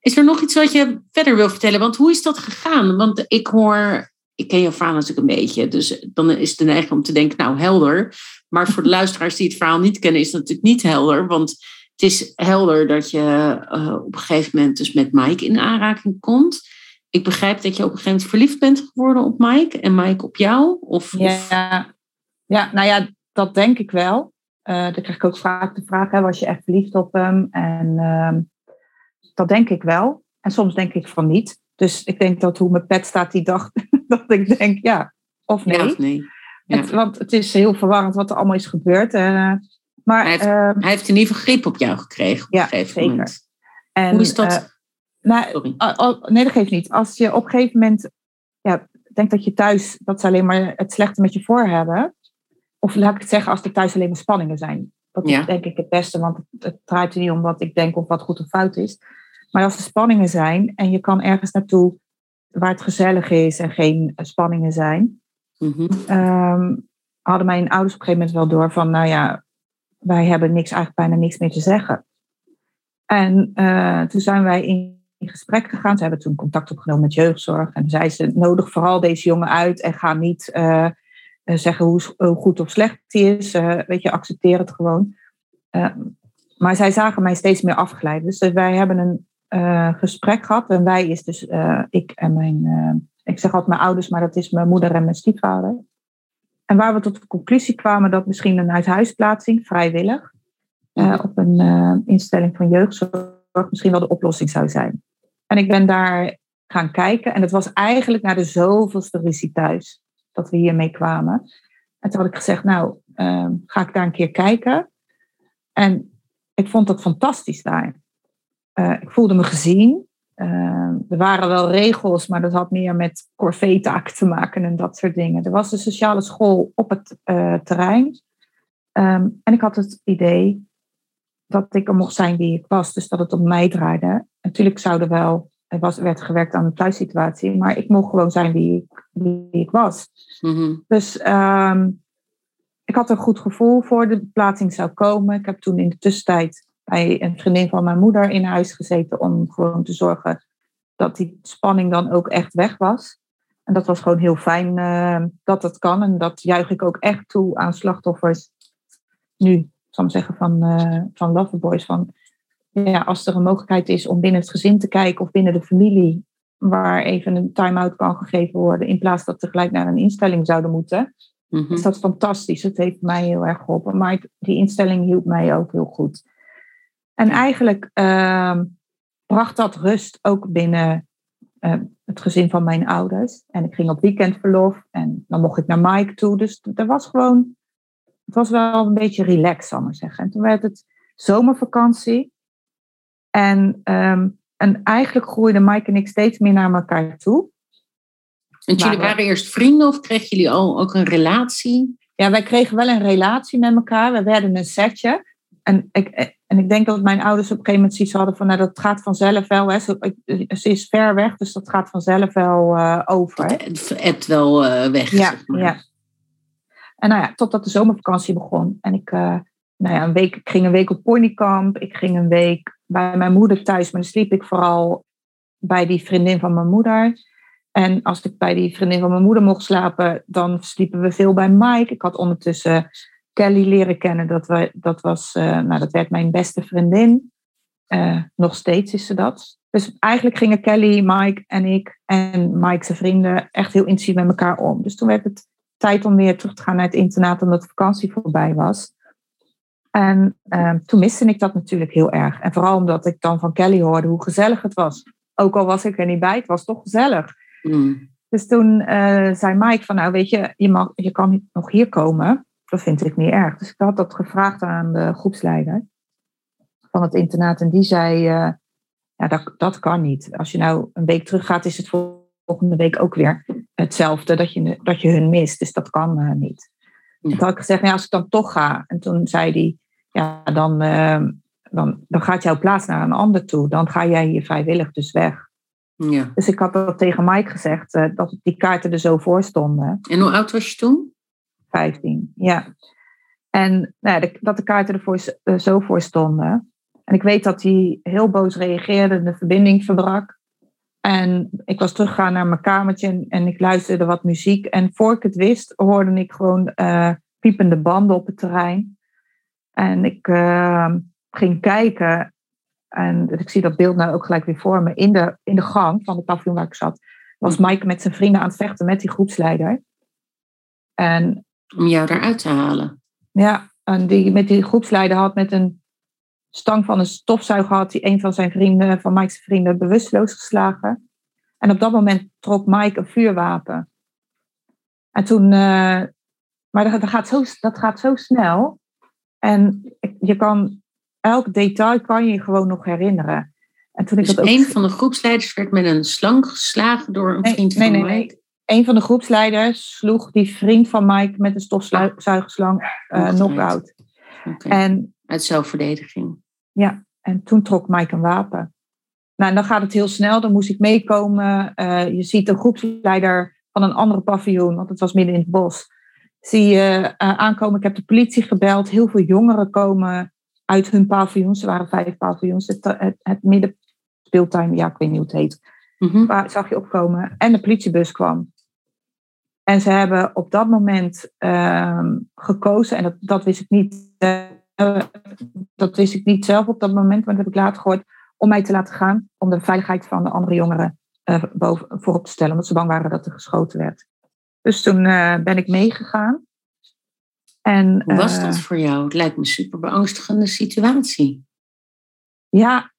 Is er nog iets wat je verder wil vertellen? Want hoe is dat gegaan? Want ik hoor... Ik ken je verhaal natuurlijk een beetje. Dus dan is het de neiging om te denken... nou, helder. Maar voor de luisteraars die het verhaal niet kennen... is het natuurlijk niet helder. Want het is helder dat je eh, op een gegeven moment... dus met Mike in aanraking komt. Ik begrijp dat je op een gegeven moment verliefd bent geworden op Mike. En Mike op jou. Of, of Ja, ja, nou ja, dat denk ik wel. Uh, dan krijg ik ook vaak de vraag, hè, was je echt verliefd op hem? En ehm, dat denk ik wel. En soms denk ik van niet. Dus ik denk dat hoe mijn pet staat die dag, dat ik denk ja of nee. Ja, of nee. Het, want het is heel verwarrend wat er allemaal is gebeurd. Uh, maar, hij, heeft, ehm, hij heeft in ieder geval grip op jou gekregen. Op ja, zeker. Moment. En, hoe is dat? Uh, nou, Sorry. nee, dat geeft niet. Als je op een gegeven moment ja, denkt dat je thuis, dat ze alleen maar het slechte met je voor hebben. Of laat ik het zeggen, als er thuis alleen maar spanningen zijn. Dat is denk ik het beste, want het, draait er niet om wat ik denk of wat goed of fout is. Maar als er spanningen zijn en je kan ergens naartoe waar het gezellig is en geen spanningen zijn, mm hadden mijn ouders op een gegeven moment wel door van, nou ja, wij hebben niks, eigenlijk bijna niks meer te zeggen. En uh, toen zijn wij in gesprek gegaan. Ze hebben toen contact opgenomen met jeugdzorg. En zei ze, nodig vooral deze jongen uit en ga niet uh, zeggen hoe, goed of slecht hij is. weet je, accepteer het gewoon. maar zij zagen mij steeds meer afgeleid. Dus wij hebben een gesprek gehad. En wij is dus ik en mijn, ik zeg altijd mijn ouders, maar dat is mijn moeder en mijn stiefvader. En waar we tot de conclusie kwamen dat misschien een uithuisplaatsing, vrijwillig, uh, op een uh, instelling van jeugdzorg misschien wel de oplossing zou zijn. En ik ben daar gaan kijken en het was eigenlijk na de zoveelste ruzie thuis dat we hiermee kwamen. En toen had ik gezegd, nou, uh, ga ik daar een keer kijken. En ik vond dat fantastisch daar. ik voelde me gezien. Uh, er waren wel regels, maar dat had meer met corvée-taken te maken en dat soort dingen. Er was een sociale school op het uh, terrein. Um, en ik had het idee dat ik er mocht zijn wie ik was, dus dat het om mij draaide. Natuurlijk zou er wel, er was, werd gewerkt aan de thuissituatie, maar ik mocht gewoon zijn wie ik, wie ik was. Mm-hmm. Dus um, ik had een goed gevoel voor de plaatsing zou komen. Ik heb toen in de tussentijd bij een vriendin van mijn moeder in huis gezeten om gewoon te zorgen dat die spanning dan ook echt weg was. En dat was gewoon heel fijn uh, dat dat kan. En dat juich ik ook echt toe aan slachtoffers nu, zal ik zeggen, van, uh, van Loverboys. Van, ja, als er een mogelijkheid is om binnen het gezin te kijken of binnen de familie, waar even een time-out kan gegeven worden, in plaats dat tegelijk naar een instelling zouden moeten, mm is dat fantastisch. Het heeft mij heel erg geholpen. Maar die instelling hielp mij ook heel goed. En eigenlijk uh, bracht dat rust ook binnen uh, het gezin van mijn ouders. En ik ging op weekendverlof en dan mocht ik naar Mike toe. Dus er was gewoon, het was wel een beetje relaxed, zal ik maar zeggen. En toen werd het zomervakantie. En, um, en eigenlijk groeiden Mike en ik steeds meer naar elkaar toe. En jullie waren eerst vrienden of kregen jullie al ook een relatie? Ja, wij kregen wel een relatie met elkaar. We werden een setje. En ik, en ik denk dat mijn ouders op een gegeven moment zoiets hadden van, nou dat gaat vanzelf wel. Hè. Ze, ze is ver weg, dus dat gaat vanzelf wel uh, over. Het hebt wel uh, weg. Ja, zeg maar. ja. En nou ja, totdat de zomervakantie begon. En ik, uh, nou ja, een week, ik ging een week op ponykamp. Ik ging een week bij mijn moeder thuis, maar dan sliep ik vooral bij die vriendin van mijn moeder. En als ik bij die vriendin van mijn moeder mocht slapen, dan sliepen we veel bij Mike. Ik had ondertussen Kelly leren kennen. Dat, we, dat, was, uh, nou, dat werd mijn beste vriendin. Uh, nog steeds is ze dat. Dus eigenlijk gingen Kelly, Mike en ik en Mike's vrienden echt heel intensief met elkaar om. Dus toen werd het tijd om weer terug te gaan naar het internaat omdat de vakantie voorbij was. En uh, toen miste ik dat natuurlijk heel erg. En vooral omdat ik dan van Kelly hoorde hoe gezellig het was. Ook al was ik er niet bij, het was toch gezellig. Mm. Dus toen zei Mike van, nou weet je, je, mag, je kan nog hier komen dat vind ik niet erg. Dus ik had dat gevraagd aan de groepsleider van het internaat. En die zei, uh, ja, dat, dat kan niet. Als je nou een week terug gaat, is het volgende week ook weer hetzelfde, dat je, dat je hun mist. Dus dat kan uh, niet. Ja. Toen had ik gezegd, ja, als ik dan toch ga. En toen zei hij, ja, dan, uh, dan, dan gaat jouw plaats naar een ander toe. Dan ga jij hier vrijwillig dus weg. Ja. Dus ik had dat tegen Mike gezegd, dat die kaarten er zo voor stonden. En hoe oud was je toen? 15, ja. En nou dat de kaarten er uh, zo voor stonden. En ik weet dat hij heel boos reageerde, de verbinding verbrak. En ik was teruggegaan naar mijn kamertje en, ik luisterde wat muziek. En voor ik het wist, hoorde ik gewoon uh, piepende banden op het terrein. En ik uh, ging kijken. En ik zie dat beeld nou ook gelijk weer voor me. In de, in de gang van de paviljoen waar ik zat, was Mike met zijn vrienden aan het vechten met die groepsleider. En om jou daaruit te halen. Ja, En die met die groepsleider had met een stang van een stofzuiger had hij een van zijn vrienden, van Mike's vrienden, bewusteloos geslagen. En op dat moment trok Mike een vuurwapen. En toen, uh, maar dat, dat, gaat zo, dat gaat zo snel. En je kan, elk detail kan je gewoon nog herinneren. En toen ik dus dat ook... een van de groepsleiders werd met een slang geslagen door een vriend van nee, Mike? Nee. Een van de groepsleiders sloeg die vriend van Mike met een stofzuigerslang uh, knock-out. En Uit zelfverdediging. Ja, en toen trok Mike een wapen. Nou, en dan gaat het heel snel. Dan moest ik meekomen. Uh, je ziet de groepsleider van een andere paviljoen, want het was midden in het bos. Zie je uh, aankomen. Ik heb de politie gebeld. Heel veel jongeren komen uit hun paviljoens. Er waren vijf paviljoens. Het, het, het midden speeltuin, ja, ik weet niet hoe het heet. Mm Waar zag je opkomen. En de politiebus kwam. En ze hebben op dat moment uh, gekozen, en dat, dat wist ik niet. Uh, dat wist ik niet zelf op dat moment, maar dat heb ik later gehoord, om mij te laten gaan, om de veiligheid van de andere jongeren uh, boven, voorop te stellen, omdat ze bang waren dat er geschoten werd. Dus toen uh, ben ik meegegaan. En, Hoe was dat voor jou? Het lijkt me een super beangstigende situatie. Ja.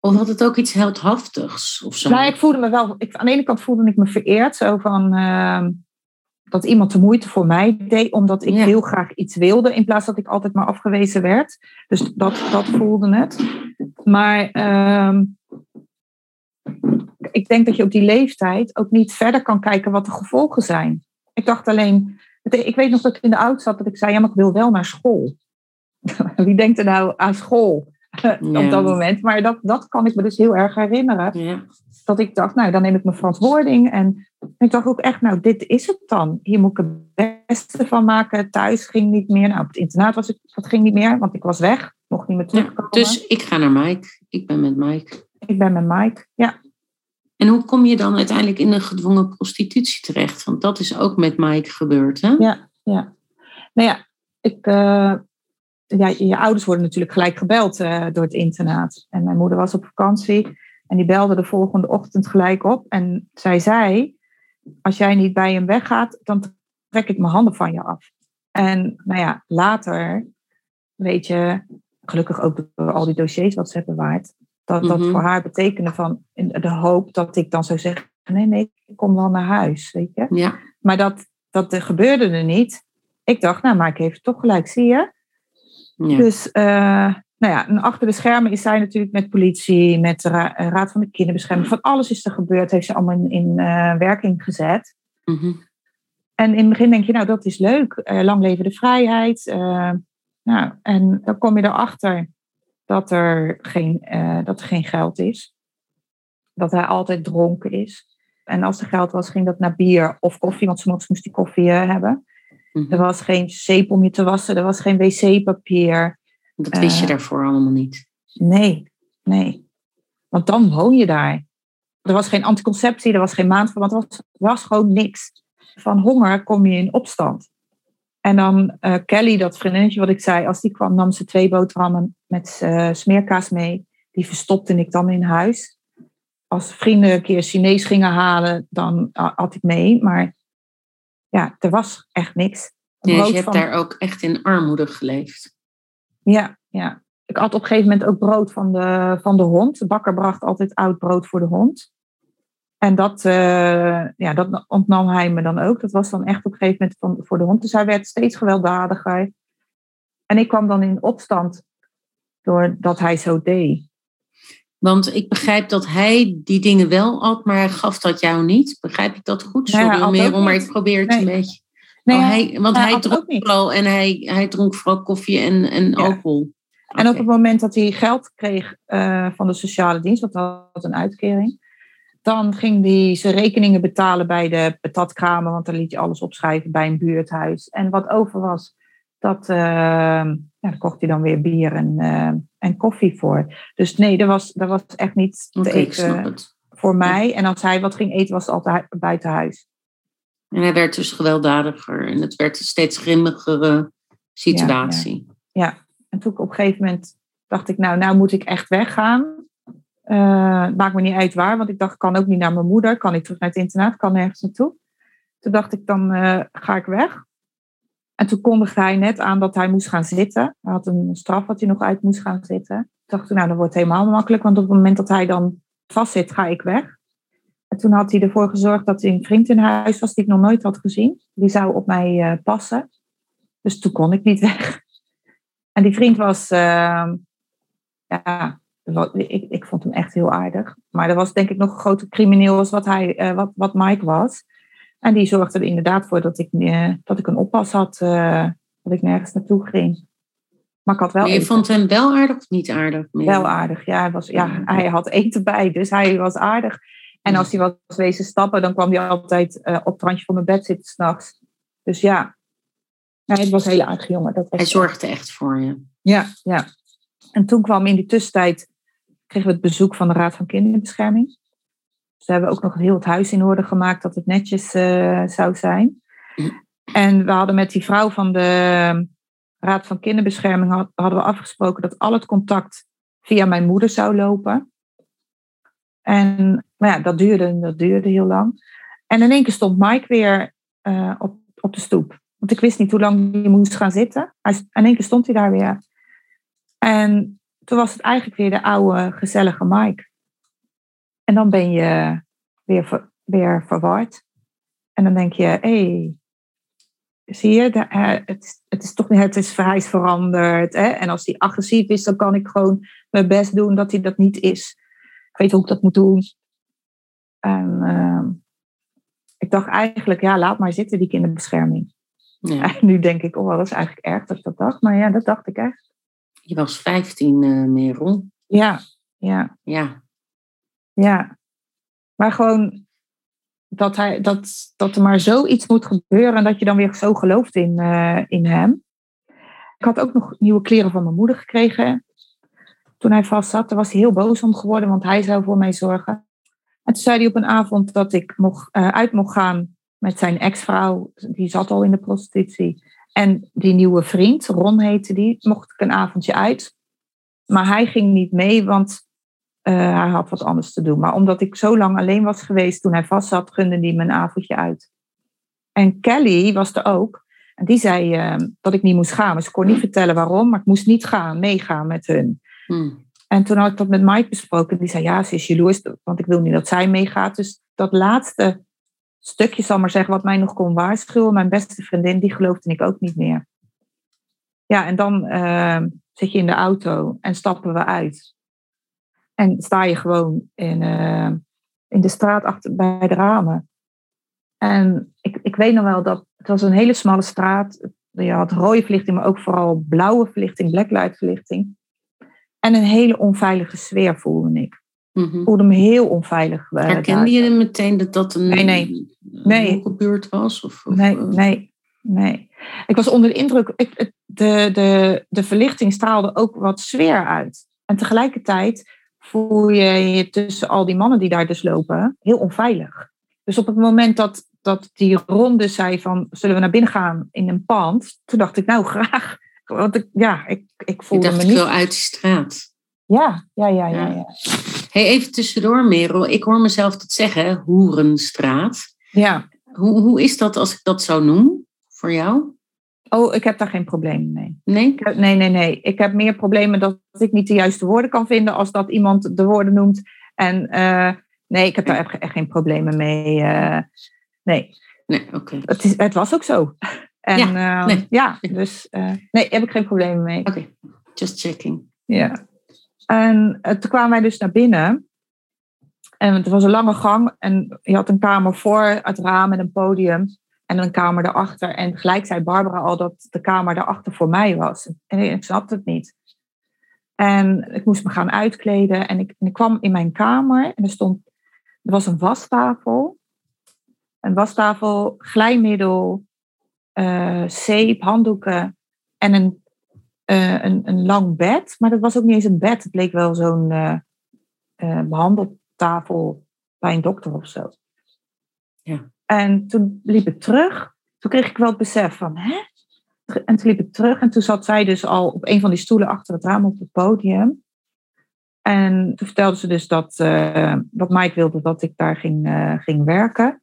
Of had het ook iets heldhaftigs of zo? Nou, ik voelde me wel. Ik, aan de ene kant voelde ik me vereerd, zo van ehm, dat iemand de moeite voor mij deed, omdat ik heel graag iets wilde, in plaats dat ik altijd maar afgewezen werd. Dus dat, dat voelde het. Maar uh, ik denk dat je op die leeftijd ook niet verder kan kijken wat de gevolgen zijn. Ik dacht alleen, ik weet nog dat ik in de auto zat dat ik zei, ja, maar ik wil wel naar school. Wie denkt er nou aan school op dat moment? Maar dat, dat kan ik me dus heel erg herinneren. Ja. Dat ik dacht, nou, dan neem ik mijn verantwoording. En ik dacht ook echt, nou, dit is het dan. Hier moet ik het beste van maken. Thuis ging niet meer. Nou, op het internaat was ik, dat ging niet meer, want ik was weg. Mocht niet meer terugkomen. dus ik ga naar Mike. Ik ben met Mike. Ik ben met Mike, ja. En hoe kom je dan uiteindelijk in een gedwongen prostitutie terecht? Want dat is ook met Mike gebeurd, hè? Ja, ja. Nou ja, ik, uh, ja je ouders worden natuurlijk gelijk gebeld uh, door het internaat. En mijn moeder was op vakantie en die belde de volgende ochtend gelijk op. En zij zei, als jij niet bij hem weggaat, dan trek ik mijn handen van je af. En nou ja, later, weet je, gelukkig ook door al die dossiers wat ze hebben bewaard, dat dat mhm. voor haar betekende van de hoop dat ik dan zou zeggen: nee, nee, ik kom wel naar huis. Weet je? Ja. Maar dat, dat gebeurde er niet. Ik dacht, nou, maar ik heeft toch gelijk, zie je? Ja. Dus, uh, nou ja, en achter de schermen is zij natuurlijk met politie, met de Raad van de Kinderbescherming, van alles is er gebeurd, heeft ze allemaal in, in uh, werking gezet. Mm En in het begin denk je, nou, dat is leuk, uh, lang leven de vrijheid. nou, en dan kom je erachter dat er geen, dat er geen geld is. Dat hij altijd dronken is. En als er geld was, ging dat naar bier of koffie, want soms moest hij koffie hebben. Er was geen zeep om je te wassen, er was geen wc-papier. Dat wist je uh, daarvoor allemaal niet? Nee, nee. Want dan woon je daar. Er was geen anticonceptie, er was geen maandverband, er was, was gewoon niks. Van honger kom je in opstand. En dan uh, Kelly, dat vriendinnetje wat ik zei, als die kwam, nam ze twee boterhammen met uh, smeerkaas mee. Die verstopte ik dan in huis. Als vrienden een keer Chinees gingen halen, dan had ik mee. Maar ja, er was echt niks. Nee, dus je hebt daar ook echt in armoede geleefd. Ja, ja. Ik had op een gegeven moment ook brood van de, van de hond. De bakker bracht altijd oud brood voor de hond. En dat, uh, ja, dat ontnam hij me dan ook. Dat was dan echt op een gegeven moment van, voor de hond. Dus hij werd steeds gewelddadiger. En ik kwam dan in opstand doordat hij zo deed. Want ik begrijp dat hij die dingen wel had, maar hij gaf dat jou niet. Begrijp ik dat goed? Sorry meer om, maar ik probeer het een beetje. Nee, oh, hij, want hij, hij dronk vooral en hij, hij dronk vooral koffie en, en ja. alcohol. En op het moment dat hij geld kreeg uh, van de sociale dienst, want dat had een uitkering, dan ging hij zijn rekeningen betalen bij de patatkramen, want dan liet je alles opschrijven bij een buurthuis. En wat over was, dat, uh, ja, daar kocht hij dan weer bier en, uh, en koffie voor. Dus nee, dat was, dat was echt niet te okay, eten voor mij. Ja. En als hij wat ging eten, was het altijd buiten huis. En hij werd dus gewelddadiger en het werd een steeds grimmigere situatie. Ja, ja. en toen op een gegeven moment dacht ik, nou, nou moet ik echt weggaan. Uh, maakt me niet uit waar, want ik dacht, ik kan ook niet naar mijn moeder, kan ik terug naar het internaat, kan nergens naartoe. Toen dacht ik, dan uh, ga ik weg. En toen kondigde hij net aan dat hij moest gaan zitten. Hij had een straf wat hij nog uit moest gaan zitten. Ik dacht, nou, dat wordt helemaal makkelijk, want op het moment dat hij dan vastzit, ga ik weg. En toen had hij ervoor gezorgd dat hij een vriend in huis was die ik nog nooit had gezien. Die zou op mij uh, passen. Dus toen kon ik niet weg. En die vriend was, uh, ja, ik, vond hem echt heel aardig. Maar er was denk ik nog een grote crimineel als wat, hij, uh, wat Mike was. En die zorgde er inderdaad voor dat ik, uh, dat ik een oppas had, dat ik nergens naartoe ging. Maar ik had wel. Maar je vond hem wel aardig of niet aardig? Wel aardig, ja. Hij, was, ja. hij had eten bij, dus hij was aardig. En als hij was wezen stappen, dan kwam hij altijd uh, op het randje van mijn bed zitten s'nachts. Dus ja, ja, het was een hele aardige jongen. Dat was hij zorgde echt voor je. Ja, ja. En toen kwam in die tussentijd, kregen we het bezoek van de Raad van Kinderbescherming. We hebben ook nog heel het huis in orde gemaakt dat het netjes uh, zou zijn. En we hadden met die vrouw van de Raad van Kinderbescherming hadden we afgesproken dat al het contact via mijn moeder zou lopen. En maar ja, dat duurde, dat duurde heel lang. En in één keer stond Mike weer uh, op, op de stoep. Want ik wist niet hoe lang hij moest gaan zitten. Hij, in één keer stond hij daar weer. En toen was het eigenlijk weer de oude, gezellige Mike. En dan ben je weer, weer verward. En dan denk je, hé, hey, zie je, de, het, het, is toch het is, hij is veranderd. Hè? En als hij agressief is, dan kan ik gewoon mijn best doen dat hij dat niet is. Ik weet hoe ik dat moet doen. En uh, ik dacht eigenlijk, ja, laat maar zitten, die kinderbescherming. Ja. En nu denk ik, oh, dat is eigenlijk erg dat ik dat dacht. Maar ja, dat dacht ik echt. Je was 15, uh, Merel. Ja, ja. Ja. Ja. Maar gewoon dat, hij, dat, dat er maar zoiets moet gebeuren en dat je dan weer zo gelooft in, uh, in hem. Ik had ook nog nieuwe kleren van mijn moeder gekregen. Toen hij vast zat, daar was hij heel boos om geworden, want hij zou voor mij zorgen. En toen zei hij op een avond dat ik mocht, uh, uit mocht gaan met zijn ex-vrouw. Die zat al in de prostitutie. En die nieuwe vriend, Ron heette die, mocht ik een avondje uit. Maar hij ging niet mee, want uh, hij had wat anders te doen. Maar omdat ik zo lang alleen was geweest toen hij vast zat, gunde hij me een avondje uit. En Kelly was er ook. En die zei uh, dat ik niet moest gaan. Maar ze kon niet vertellen waarom, maar ik moest niet gaan, meegaan met hun. Hmm. En toen had ik dat met Mike besproken. Die zei, ja, ze is jaloers, want ik wil niet dat zij meegaat. Dus dat laatste stukje, zal maar zeggen, wat mij nog kon waarschuwen. Mijn beste vriendin, die geloofde ik ook niet meer. Ja, en dan uh, zit je in de auto en stappen we uit. En sta je gewoon in, uh, in de straat achter, bij de ramen. En ik, ik weet nog wel dat het was een hele smalle straat. Je had rode verlichting, maar ook vooral blauwe verlichting, blacklight verlichting. En een hele onveilige sfeer voelde ik. Mm Ik voelde me heel onveilig. Uh, Herkende je meteen dat dat een, nee, nee. nee. gebeurd was? Of, of, nee, nee, nee. Ik was onder de indruk, ik, de, de, de verlichting straalde ook wat sfeer uit. En tegelijkertijd voel je je tussen al die mannen die daar dus lopen heel onveilig. Dus op het moment dat, dat die ronde zei van zullen we naar binnen gaan in een pand, toen dacht ik nou graag want ik, ja, ik, ik voelde me niet... uit de straat. Ja, ja, ja, ja. ja. Hey, even tussendoor, Merel. Ik hoor mezelf dat zeggen, Hoerenstraat. Ja. Hoe, hoe is dat als ik dat zo noem voor jou? Oh, ik heb daar geen probleem mee. Nee? nee, nee, nee. Ik heb meer problemen dat ik niet de juiste woorden kan vinden als dat iemand de woorden noemt. En uh, nee, ik heb daar echt geen problemen mee. Uh, nee. Nee, oké. Het, het was ook zo. En ja, uh, nee. ja dus uh, nee, heb ik geen problemen mee. Oké, okay. just checking. Ja. En toen kwamen wij dus naar binnen. En het was een lange gang. En je had een kamer voor het raam met een podium. En een kamer daarachter. En gelijk zei Barbara al dat de kamer daarachter voor mij was. En ik snapte het niet. En ik moest me gaan uitkleden. En ik, en ik kwam in mijn kamer. En er stond... Er was een wastafel. Een wastafel, glijmiddel, uh, zeep, handdoeken en een, uh, een, een lang bed. Maar dat was ook niet eens een bed. Het leek wel zo'n uh, behandeltafel bij een dokter of zo. Ja. En toen liep ik terug. Toen kreeg ik wel het besef van, hè? En toen liep ik terug en toen zat zij dus al op een van die stoelen achter het raam op het podium. En toen vertelde ze dus dat, uh, dat Mike wilde dat ik daar ging, uh, ging werken.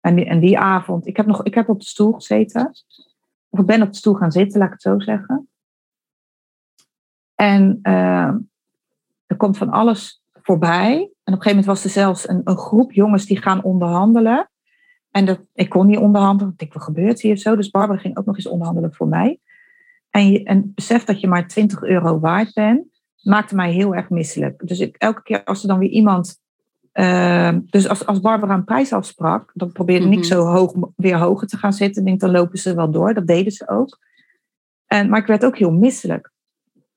En die, en die avond, ik heb, nog, ik heb op de stoel gezeten. Of ik ben op de stoel gaan zitten, laat ik het zo zeggen. En uh, er komt van alles voorbij. En op een gegeven moment was er zelfs een, een groep jongens die gaan onderhandelen. En dat, ik kon niet onderhandelen. Ik dacht, wat gebeurt hier zo? Dus Barbara ging ook nog eens onderhandelen voor mij. En, je, en besef dat je maar 20 euro waard bent, maakte mij heel erg misselijk. Dus ik, elke keer als er dan weer iemand. Uh, dus als, als Barbara een prijs afsprak, dan probeerde mm -hmm. ik zo hoog, weer hoger te gaan zitten. Ik denk, dan lopen ze wel door. Dat deden ze ook. En, maar ik werd ook heel misselijk.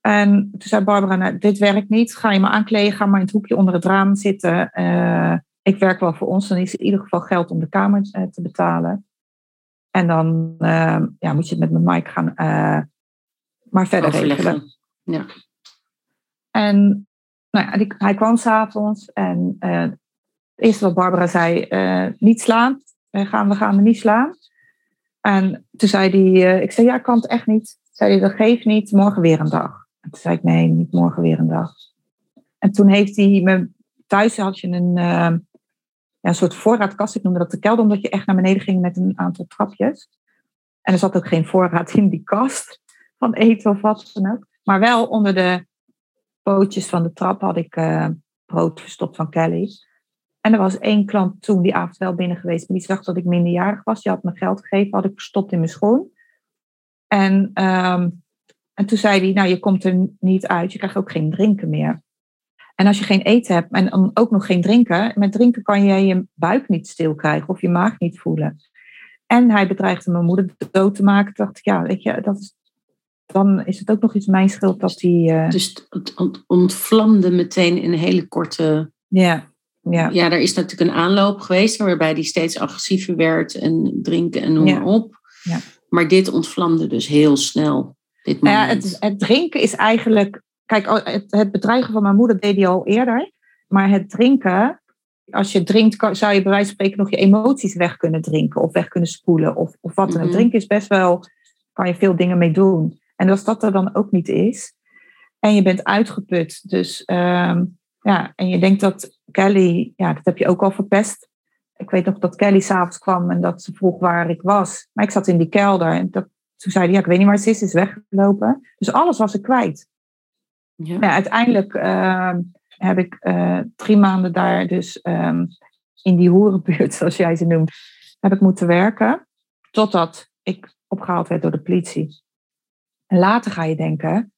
En toen zei Barbara, nou, dit werkt niet. Ga je maar aankleden, ga maar in het hoekje onder het raam zitten. Uh, ik werk wel voor ons, dan is er in ieder geval geld om de kamer uh, te betalen. En dan uh, ja, moet je het met mijn Mike gaan maar verder regelen. Ja. En nou ja, hij kwam s'avonds en het eerste wat Barbara zei, niet slaan. We gaan, we gaan me niet slaan. En toen zei hij, ik zei ja, ik kan het echt niet. Zei hij, dat geeft niet, morgen weer een dag. En toen zei ik, nee, niet morgen weer een dag. En toen heeft hij me... Thuis had je een, uh, ja, een soort voorraadkast. Ik noemde dat de kelder, omdat je echt naar beneden ging met een aantal trapjes. En er zat ook geen voorraad in die kast van eten of wat dan ook. Maar wel onder de pootjes van de trap had ik uh, brood verstopt van Kelly. En er was één klant toen die avond wel binnen geweest. Die zag dat ik minderjarig was. Die had me geld gegeven, had ik verstopt in mijn schoen. En um, en toen zei hij, nou je komt er niet uit, je krijgt ook geen drinken meer. En als je geen eten hebt en dan ook nog geen drinken, met drinken kan je je buik niet stil krijgen of je maag niet voelen. En hij bedreigde mijn moeder dood te maken. Ik dacht, ja, weet je, dat is, dan is het ook nog iets mijn schuld dat hij. Uh... Dus het ontvlamde meteen in een hele korte. Ja, ja. Ja, er is natuurlijk een aanloop geweest waarbij hij steeds agressiever werd en drinken en noem maar op. Ja. Maar dit ontvlamde dus heel snel. Dit nou ja, het, het, drinken is eigenlijk. Kijk, het, het bedreigen van mijn moeder deed hij al eerder. Maar het drinken, als je drinkt, zou je bij wijze van spreken nog je emoties weg kunnen drinken. Of weg kunnen spoelen. Of, of wat. En het drinken is best wel. kan je veel dingen mee doen. En als dat er dan ook niet is. En je bent uitgeput. Dus um, ja, en je denkt dat Kelly. Ja, dat heb je ook al verpest. Ik weet nog dat Kelly s'avonds kwam en dat ze vroeg waar ik was. Maar ik zat in die kelder en dat, toen zei hij, ja, ik weet niet waar ze is, is weggelopen. Dus alles was ik kwijt. Ja. Ja, uiteindelijk uh, heb ik uh, drie maanden daar dus um, in die hoerenbuurt, zoals jij ze noemt, heb ik moeten werken. Totdat ik opgehaald werd door de politie. En later ga je denken,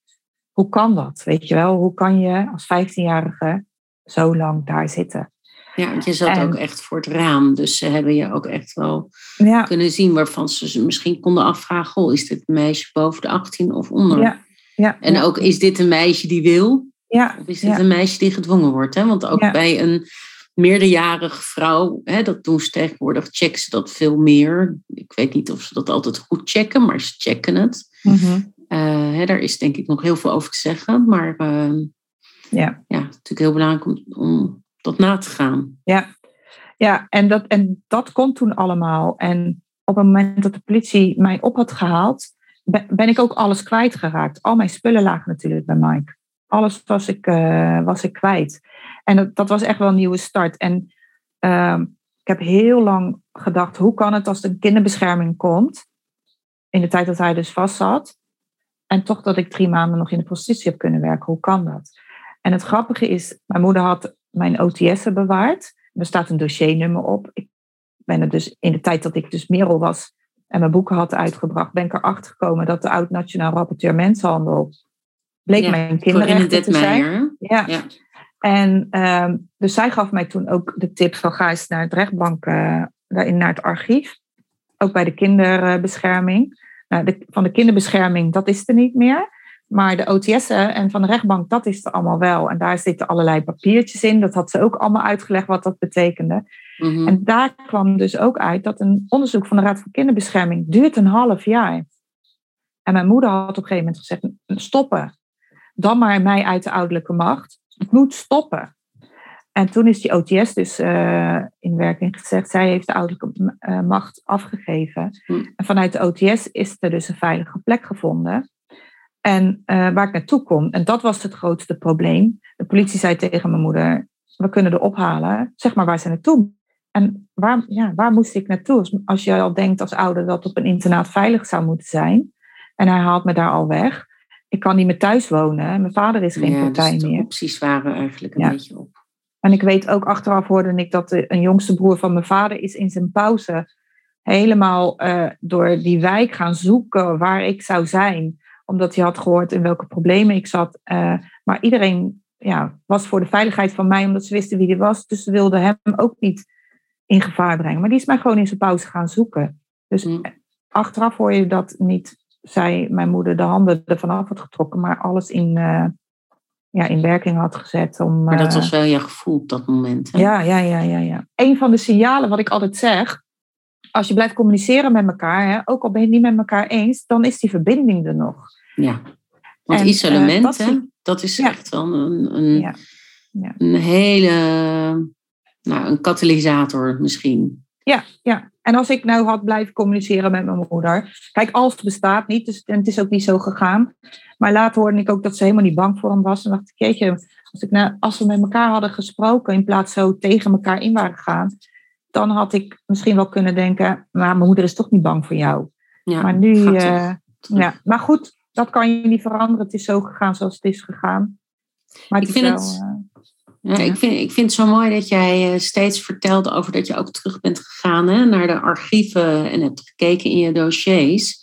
hoe kan dat? Weet je wel, hoe kan je als 15-jarige zo lang daar zitten? Ja, want je zat en, ook echt voor het raam. Dus ze hebben je ook echt wel ja. kunnen zien waarvan ze misschien konden afvragen: goh, is dit meisje boven de 18 of onder? Ja. Ja. En ook, is dit een meisje die wil? Ja. Of is dit een meisje die gedwongen wordt? Hè? Want ook bij een meerderjarige vrouw, hè, dat doen ze tegenwoordig, checken ze dat veel meer. Ik weet niet of ze dat altijd goed checken, maar ze checken het. Mm -hmm. uh, hè, daar is denk ik nog heel veel over te zeggen. Maar uh, ja. ja, natuurlijk heel belangrijk om, om dat na te gaan. Ja, ja en, dat, en dat komt toen allemaal. En op het moment dat de politie mij op had gehaald, ben ik ook alles kwijtgeraakt. Al mijn spullen lagen natuurlijk bij Mike. Alles was ik, uh, was ik kwijt. En dat, dat, was echt wel een nieuwe start. En uh, ik heb heel lang gedacht, hoe kan het als een kinderbescherming komt, in de tijd dat hij dus vast zat, en toch dat ik drie maanden nog in de prostitutie heb kunnen werken, hoe kan dat? En het grappige is, mijn moeder had mijn OTS'en bewaard. Er staat een dossiernummer op. Ik ben er dus in de tijd dat ik dus Merel was en mijn boeken had uitgebracht, ben ik erachter gekomen dat de oud-nationaal rapporteur mensenhandel bleek ja, mijn kinderrechten te zijn. Ja. ja. En um, dus zij gaf mij toen ook de tip van ga eens naar het rechtbank, uh, naar het archief. Ook bij de kinderbescherming. Nou, de, van de kinderbescherming, dat is er niet meer. Maar de OTS'en en van de rechtbank, dat is er allemaal wel. En daar zitten allerlei papiertjes in. Dat had ze ook allemaal uitgelegd wat dat betekende. Mm -hmm. En daar kwam dus ook uit dat een onderzoek van de Raad voor Kinderbescherming duurt een half jaar. En mijn moeder had op een gegeven moment gezegd, stoppen. Dan maar mij uit de ouderlijke macht. Het moet stoppen. En toen is die OTS dus uh, in werking gezet. Zij heeft de ouderlijke uh, macht afgegeven. Mm. En vanuit de OTS is er dus een veilige plek gevonden. En uh, waar ik naartoe kom. En dat was het grootste probleem. De politie zei tegen mijn moeder: We kunnen er ophalen. Zeg maar waar ze naartoe. En waar, ja, waar moest ik naartoe? Als je al denkt als ouder dat op een internaat veilig zou moeten zijn. En hij haalt me daar al weg. Ik kan niet meer thuis wonen. Mijn vader is geen partij dus meer. opties waren eigenlijk een beetje op. En ik weet ook achteraf hoorde ik dat de, een jongste broer van mijn vader is in zijn pauze helemaal uh, door die wijk gaan zoeken waar ik zou zijn. Omdat hij had gehoord in welke problemen ik zat. Uh, maar iedereen ja, was voor de veiligheid van mij, omdat ze wisten wie hij was. Dus ze wilden hem ook niet in gevaar brengen. Maar die is mij gewoon in zijn pauze gaan zoeken. Dus mm. achteraf hoor je dat niet zij, mijn moeder, de handen ervan af had getrokken, maar alles in, uh, ja, in werking had gezet. Om, maar dat was wel je gevoel op dat moment. Hè? Ja, ja, ja, ja, ja. Een van de signalen wat ik altijd zeg, als je blijft communiceren met elkaar, hè, ook al ben je het niet met elkaar eens, dan is die verbinding er nog. Ja, want en, isolement, dat, hè, dat is echt wel een, een, ja. Ja. een hele, nou, een katalysator misschien. Ja, ja. En als ik nou had blijven communiceren met mijn moeder. Kijk, als het bestaat niet, dus, en het is ook niet zo gegaan. Maar later hoorde ik ook dat ze helemaal niet bang voor hem was. En dacht ik, jeetje, als, ik nou, als we met elkaar hadden gesproken, in plaats zo tegen elkaar in waren gegaan, dan had ik misschien wel kunnen denken, maar mijn moeder is toch niet bang voor jou. Ja, maar nu, uh, ja, maar goed, dat kan je niet veranderen. Het is zo gegaan zoals het is gegaan. Maar ik vind wel, het, uh, ja, Ik, vind, ik vind het zo mooi dat jij eh, steeds vertelt over dat je ook terug bent gegaan hè, naar de archieven en hebt gekeken in je dossiers.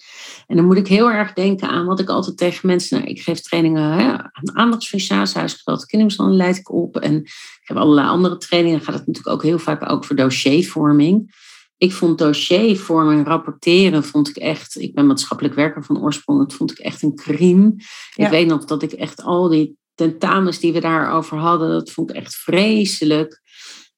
En dan moet ik heel erg denken aan wat ik altijd tegen mensen. Nou, ik geef trainingen hè, aan aandachtsfixatie, huisgeweld, kindermishandeling leid ik op. En ik heb allerlei andere trainingen. Dan gaat het natuurlijk ook heel vaak ook voor dossiervorming. Ik vond dossiervorming, rapporteren, vond ik echt. Ik ben maatschappelijk werker van oorsprong. Dat vond ik echt een crime. Ik weet nog dat ik echt al die tentamens die we daarover hadden, dat vond ik echt vreselijk.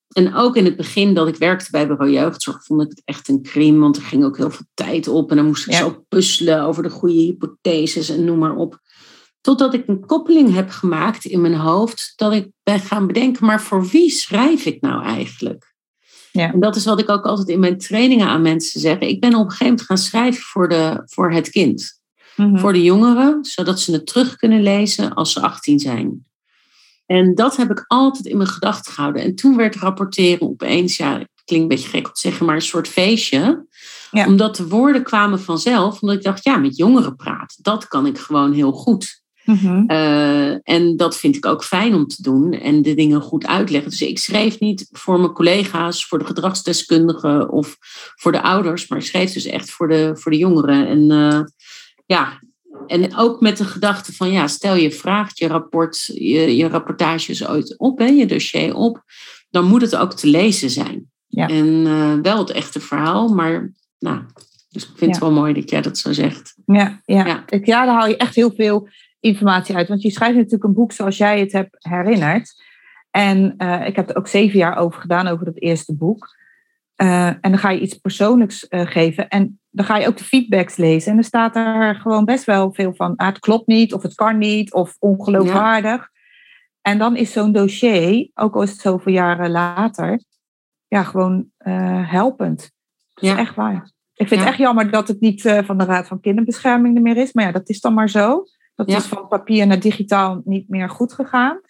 En ook in het begin dat ik werkte bij Bureau Jeugdzorg, vond ik het echt een crime. Want er ging ook heel veel tijd op. En dan moest ik zo puzzelen over de goede hypotheses en noem maar op. Totdat ik een koppeling heb gemaakt in mijn hoofd. Dat ik ben gaan bedenken, maar voor wie schrijf ik nou eigenlijk? Ja. En dat is wat ik ook altijd in mijn trainingen aan mensen zeg. Ik ben op een gegeven moment gaan schrijven voor, de, voor het kind. Mhm. Voor de jongeren, zodat ze het terug kunnen lezen als ze 18 zijn. En dat heb ik altijd in mijn gedachten gehouden. En toen werd rapporteren opeens, ja, het klinkt een beetje gek om te zeggen, maar een soort feestje. Omdat de woorden kwamen vanzelf, omdat ik dacht, ja, met jongeren praten, dat kan ik gewoon heel goed. Mhm. Eh, en dat vind ik ook fijn om te doen en de dingen goed uitleggen. Dus ik schreef niet voor mijn collega's, voor de gedragsdeskundigen of voor de ouders, maar ik schreef dus echt voor de, voor de jongeren. En uh, ja, en ook met de gedachte van, ja, stel je vraagt je rapport, je, je rapportages ooit op, hè, je dossier op, dan moet het ook te lezen zijn. Ja. En uh, wel het echte verhaal, maar nou, dus ik vind het wel mooi dat jij dat zo zegt. Ja, ja. Ja. ja, daar haal je echt heel veel informatie uit. Want je schrijft natuurlijk een boek zoals jij het hebt herinnerd. En uh, ik heb er ook zeven jaar over gedaan, over dat eerste boek. Uh, en dan ga je iets persoonlijks geven. En dan ga je ook de feedbacks lezen. En er staat er gewoon best wel veel van. Ah, het klopt niet, of het kan niet, of ongeloofwaardig. En dan is zo'n dossier, ook al is het zoveel jaren later, ja, gewoon uh, helpend. Dat is echt waar. Ik vind het echt jammer dat het niet van de Raad van Kinderbescherming er meer is. Maar ja, dat is dan maar zo. Dat is van papier naar digitaal niet meer goed gegaan.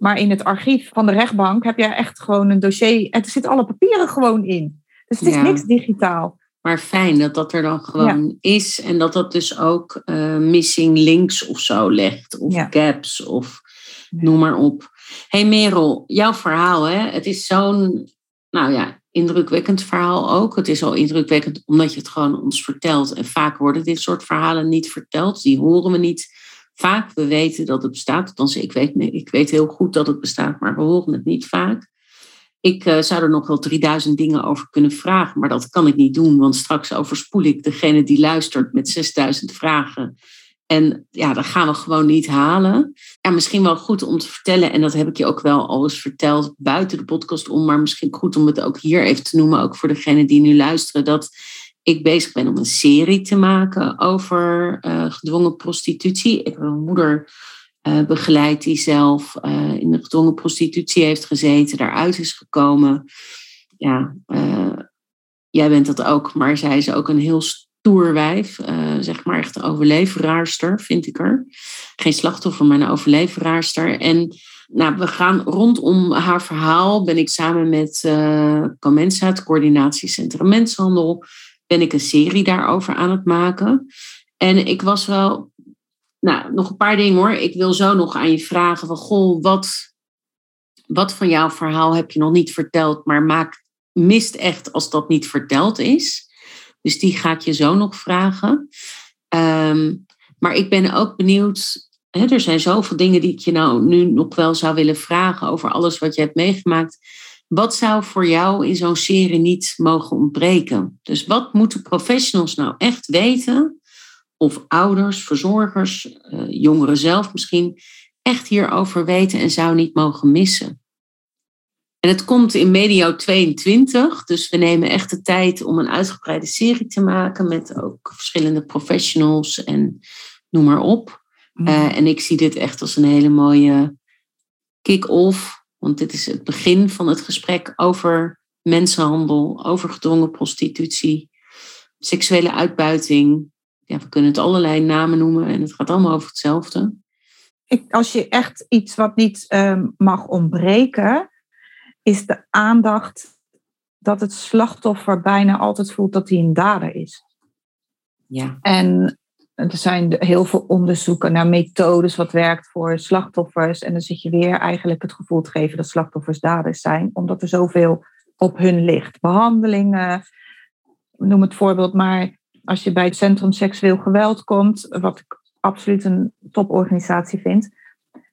Maar in het archief van de rechtbank heb je echt gewoon een dossier. En er zitten alle papieren gewoon in. Dus het is niks digitaal. Maar fijn dat dat er dan gewoon is en dat dat dus ook uh, missing links of zo legt, of gaps of noem maar op. hey Merel, jouw verhaal, hè? het is zo'n, nou ja, indrukwekkend verhaal ook. Het is al indrukwekkend omdat je het gewoon ons vertelt. En vaak worden dit soort verhalen niet verteld, die horen we niet vaak. We weten dat het bestaat, althans ik weet, ik weet heel goed dat het bestaat, maar we horen het niet vaak. Ik uh, zou er nog wel 3000 dingen over kunnen vragen, maar dat kan ik niet doen, want straks overspoel ik degene die luistert met 6000 vragen. En ja, dat gaan we gewoon niet halen. Ja, misschien wel goed om te vertellen, en dat heb ik je ook wel al eens verteld buiten de podcast om, maar misschien goed om het ook hier even te noemen, ook voor degenen die nu luisteren, dat ik bezig ben om een serie te maken over uh, gedwongen prostitutie. Ik heb een moeder uh, begeleid die zelf uh, in de gedwongen prostitutie heeft gezeten, daaruit is gekomen. Ja, jij bent dat ook, maar zij is ook een heel toerwijf, uh, zeg maar echt een overleveraarster, vind ik er. Geen slachtoffer, maar een overleveraarster. En nou, we gaan rondom haar verhaal, ben ik samen met uh, Comensa, het coördinatiecentrum Mensenhandel, ben ik een serie daarover aan het maken. En ik was wel, nou, nog een paar dingen hoor. Ik wil zo nog aan je vragen van, goh, wat, wat van jouw verhaal heb je nog niet verteld, maar maakt, mist echt als dat niet verteld is? Dus die ga ik je zo nog vragen. Ehm, maar ik ben ook benieuwd. Hè, er zijn zoveel dingen die ik je nou nu nog wel zou willen vragen over alles wat je hebt meegemaakt. Wat zou voor jou in zo'n serie niet mogen ontbreken? Dus wat moeten professionals nou echt weten? Of ouders, verzorgers, uh, jongeren zelf misschien, echt hierover weten en zou niet mogen missen? En het komt in medio 22, dus we nemen echt de tijd om een uitgebreide serie te maken met ook verschillende professionals en noem maar op. Mm. Uh, en ik zie dit echt als een hele mooie kick-off, want dit is het begin van het gesprek over mensenhandel, over gedwongen prostitutie, seksuele uitbuiting. Ja, we kunnen het allerlei namen noemen en het gaat allemaal over hetzelfde. Ik, als je echt iets wat niet um, mag ontbreken, is de aandacht dat het slachtoffer bijna altijd voelt dat hij een dader is. Ja. En er zijn heel veel onderzoeken naar methodes wat werkt voor slachtoffers. En dan zit je weer eigenlijk het gevoel te geven dat slachtoffers daders zijn, omdat er zoveel op hun ligt. Behandelingen, noem het voorbeeld maar. Als je bij het Centrum Seksueel Geweld komt, wat ik absoluut een toporganisatie vind,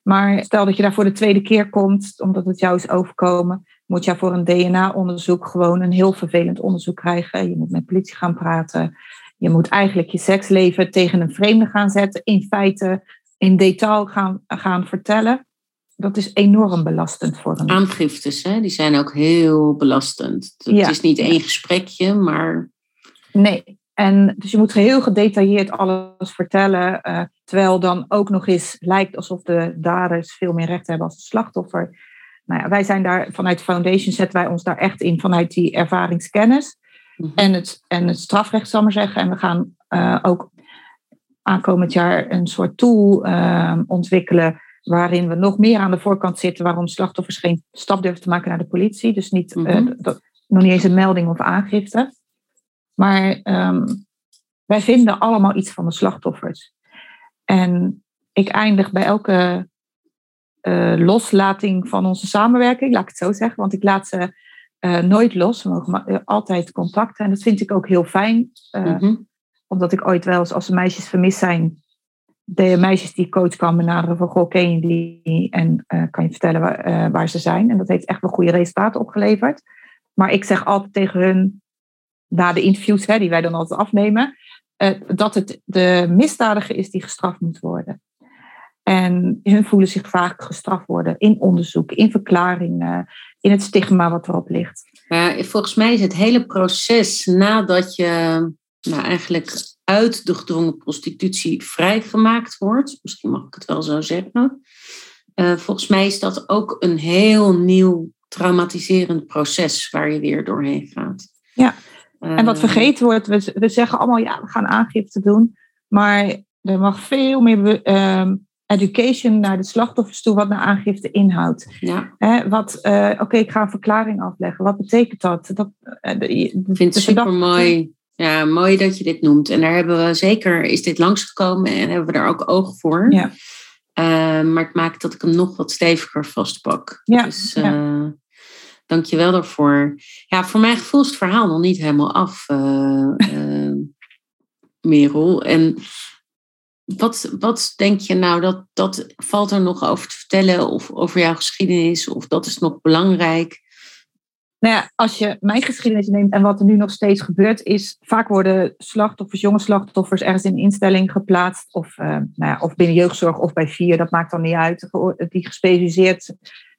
maar stel dat je daar voor de tweede keer komt, omdat het jou is overkomen, moet je voor een DNA-onderzoek gewoon een heel vervelend onderzoek krijgen. Je moet met politie gaan praten. Je moet eigenlijk je seksleven tegen een vreemde gaan zetten. In feite in detail gaan, gaan vertellen. Dat is enorm belastend voor een. Aangiftes, hè? die zijn ook heel belastend. Het is niet één gesprekje, maar. Nee, en dus je moet heel gedetailleerd alles vertellen, uh, terwijl dan ook nog eens lijkt alsof de daders veel meer recht hebben als het slachtoffer. Nou ja, wij zijn daar vanuit Foundation zetten wij ons daar echt in vanuit die ervaringskennis mhm. en, het, en het strafrecht, zal maar zeggen. En we gaan uh, ook aankomend jaar een soort tool uh, ontwikkelen waarin we nog meer aan de voorkant zitten waarom slachtoffers geen stap durven te maken naar de politie. Dus niet, mm dat, nog niet eens een melding of aangifte. Maar um, wij vinden allemaal iets van de slachtoffers. En ik eindig bij elke uh, loslating van onze samenwerking, laat ik het zo zeggen, want ik laat ze uh, nooit los. We mogen altijd contacten en dat vind ik ook heel fijn. Uh, mm-hmm. Omdat ik ooit wel eens, als er meisjes vermist zijn, de meisjes die coach kan benaderen van, goh, ken je die? En kan je vertellen waar, waar ze zijn? En dat heeft echt wel goede resultaten opgeleverd. Maar ik zeg altijd tegen hun, na de interviews hè, die wij dan altijd afnemen, dat het de misdadiger is die gestraft moet worden. En hun voelen zich vaak gestraft worden in onderzoek, in verklaringen, in het stigma wat erop ligt. Ja, volgens mij is het hele proces nadat je nou, eigenlijk uit de gedwongen prostitutie vrijgemaakt wordt, misschien mag ik het wel zo zeggen. Uh, volgens mij is dat ook een heel nieuw traumatiserend proces waar je weer doorheen gaat. Ja, en wat ehm. vergeten wordt, we, we zeggen allemaal ja, we gaan aangifte doen. Maar er mag veel meer ehm, education naar de slachtoffers toe, wat naar aangifte inhoudt. Ja. wat, uh, oké, ik ga een verklaring afleggen. Wat betekent dat? dat uh, ik vind het super mooi. Ja, mooi dat je dit noemt. En daar hebben we zeker, is dit langsgekomen en hebben we daar ook oog voor. Ja. Uh, maar het maakt dat ik hem nog wat steviger vastpak. Ja, dus, ja. Dank je wel daarvoor. Ja, voor mijn gevoel is het verhaal nog niet helemaal af, Merel. En wat, wat denk je nou, dat, dat valt er nog over te vertellen of over jouw geschiedenis of dat is nog belangrijk? Nou ja, als je mijn geschiedenis neemt en wat er nu nog steeds gebeurt, is vaak worden slachtoffers, jonge slachtoffers, ergens in een instelling geplaatst. Of, uh, nou ja, of binnen jeugdzorg of bij vier, dat maakt dan niet uit. Die gespecialiseerd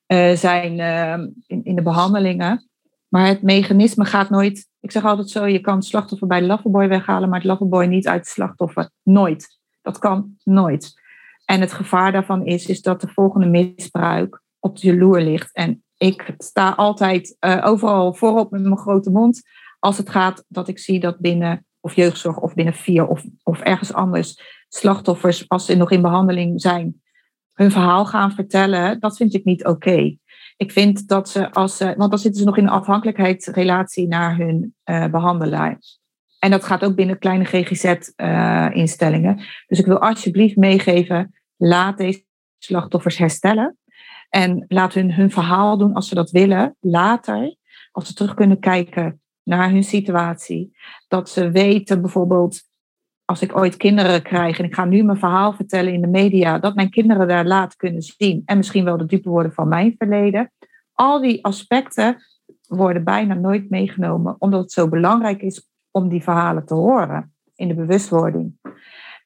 uh, zijn uh, in, de behandelingen. Maar het mechanisme gaat nooit. Ik zeg altijd zo: je kan slachtoffer bij de weghalen, maar het loverboy niet uit het slachtoffer. Nooit. Dat kan nooit. En het gevaar daarvan is, is dat de volgende misbruik op de loer ligt. En ik sta altijd uh, overal voorop met mijn grote mond als het gaat dat ik zie dat binnen of jeugdzorg of binnen vier of, of ergens anders slachtoffers, als ze nog in behandeling zijn, hun verhaal gaan vertellen, dat vind ik niet oké. Ik vind dat ze als ze, want dan zitten ze nog in een afhankelijkheidsrelatie naar hun uh, behandelaar. En dat gaat ook binnen kleine GGZ-instellingen. Eh, dus ik wil alsjeblieft meegeven, laat deze slachtoffers herstellen. En laat hun hun verhaal doen als ze dat willen, later, als ze terug kunnen kijken naar hun situatie. Dat ze weten bijvoorbeeld, als ik ooit kinderen krijg en ik ga nu mijn verhaal vertellen in de media, dat mijn kinderen daar laat kunnen zien en misschien wel de dupe worden van mijn verleden. Al die aspecten worden bijna nooit meegenomen, omdat het zo belangrijk is om die verhalen te horen in de bewustwording.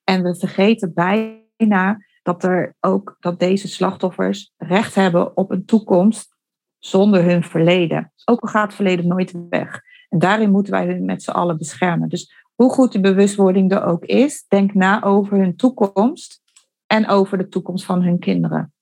En we vergeten bijna dat er ook dat deze slachtoffers recht hebben op een toekomst zonder hun verleden. Ook al gaat het verleden nooit weg. En daarin moeten wij hun met z'n allen beschermen. Dus hoe goed de bewustwording er ook is, denk na over hun toekomst en over de toekomst van hun kinderen.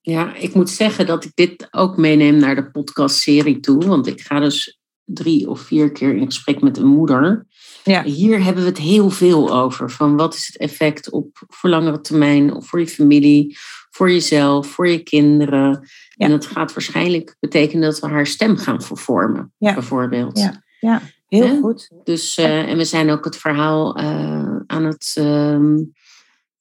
Ja, ik moet zeggen dat ik dit ook meeneem naar de podcastserie toe. Want ik ga dus drie of vier keer in gesprek met een moeder. Ja. Hier hebben we het heel veel over. Van wat is het effect op voor langere termijn of voor je familie, voor jezelf, voor je kinderen. En dat gaat waarschijnlijk betekenen dat we haar stem gaan vervormen, bijvoorbeeld. Ja, ja. heel goed. Dus, uh, en we zijn ook het verhaal uh, aan het. Uh,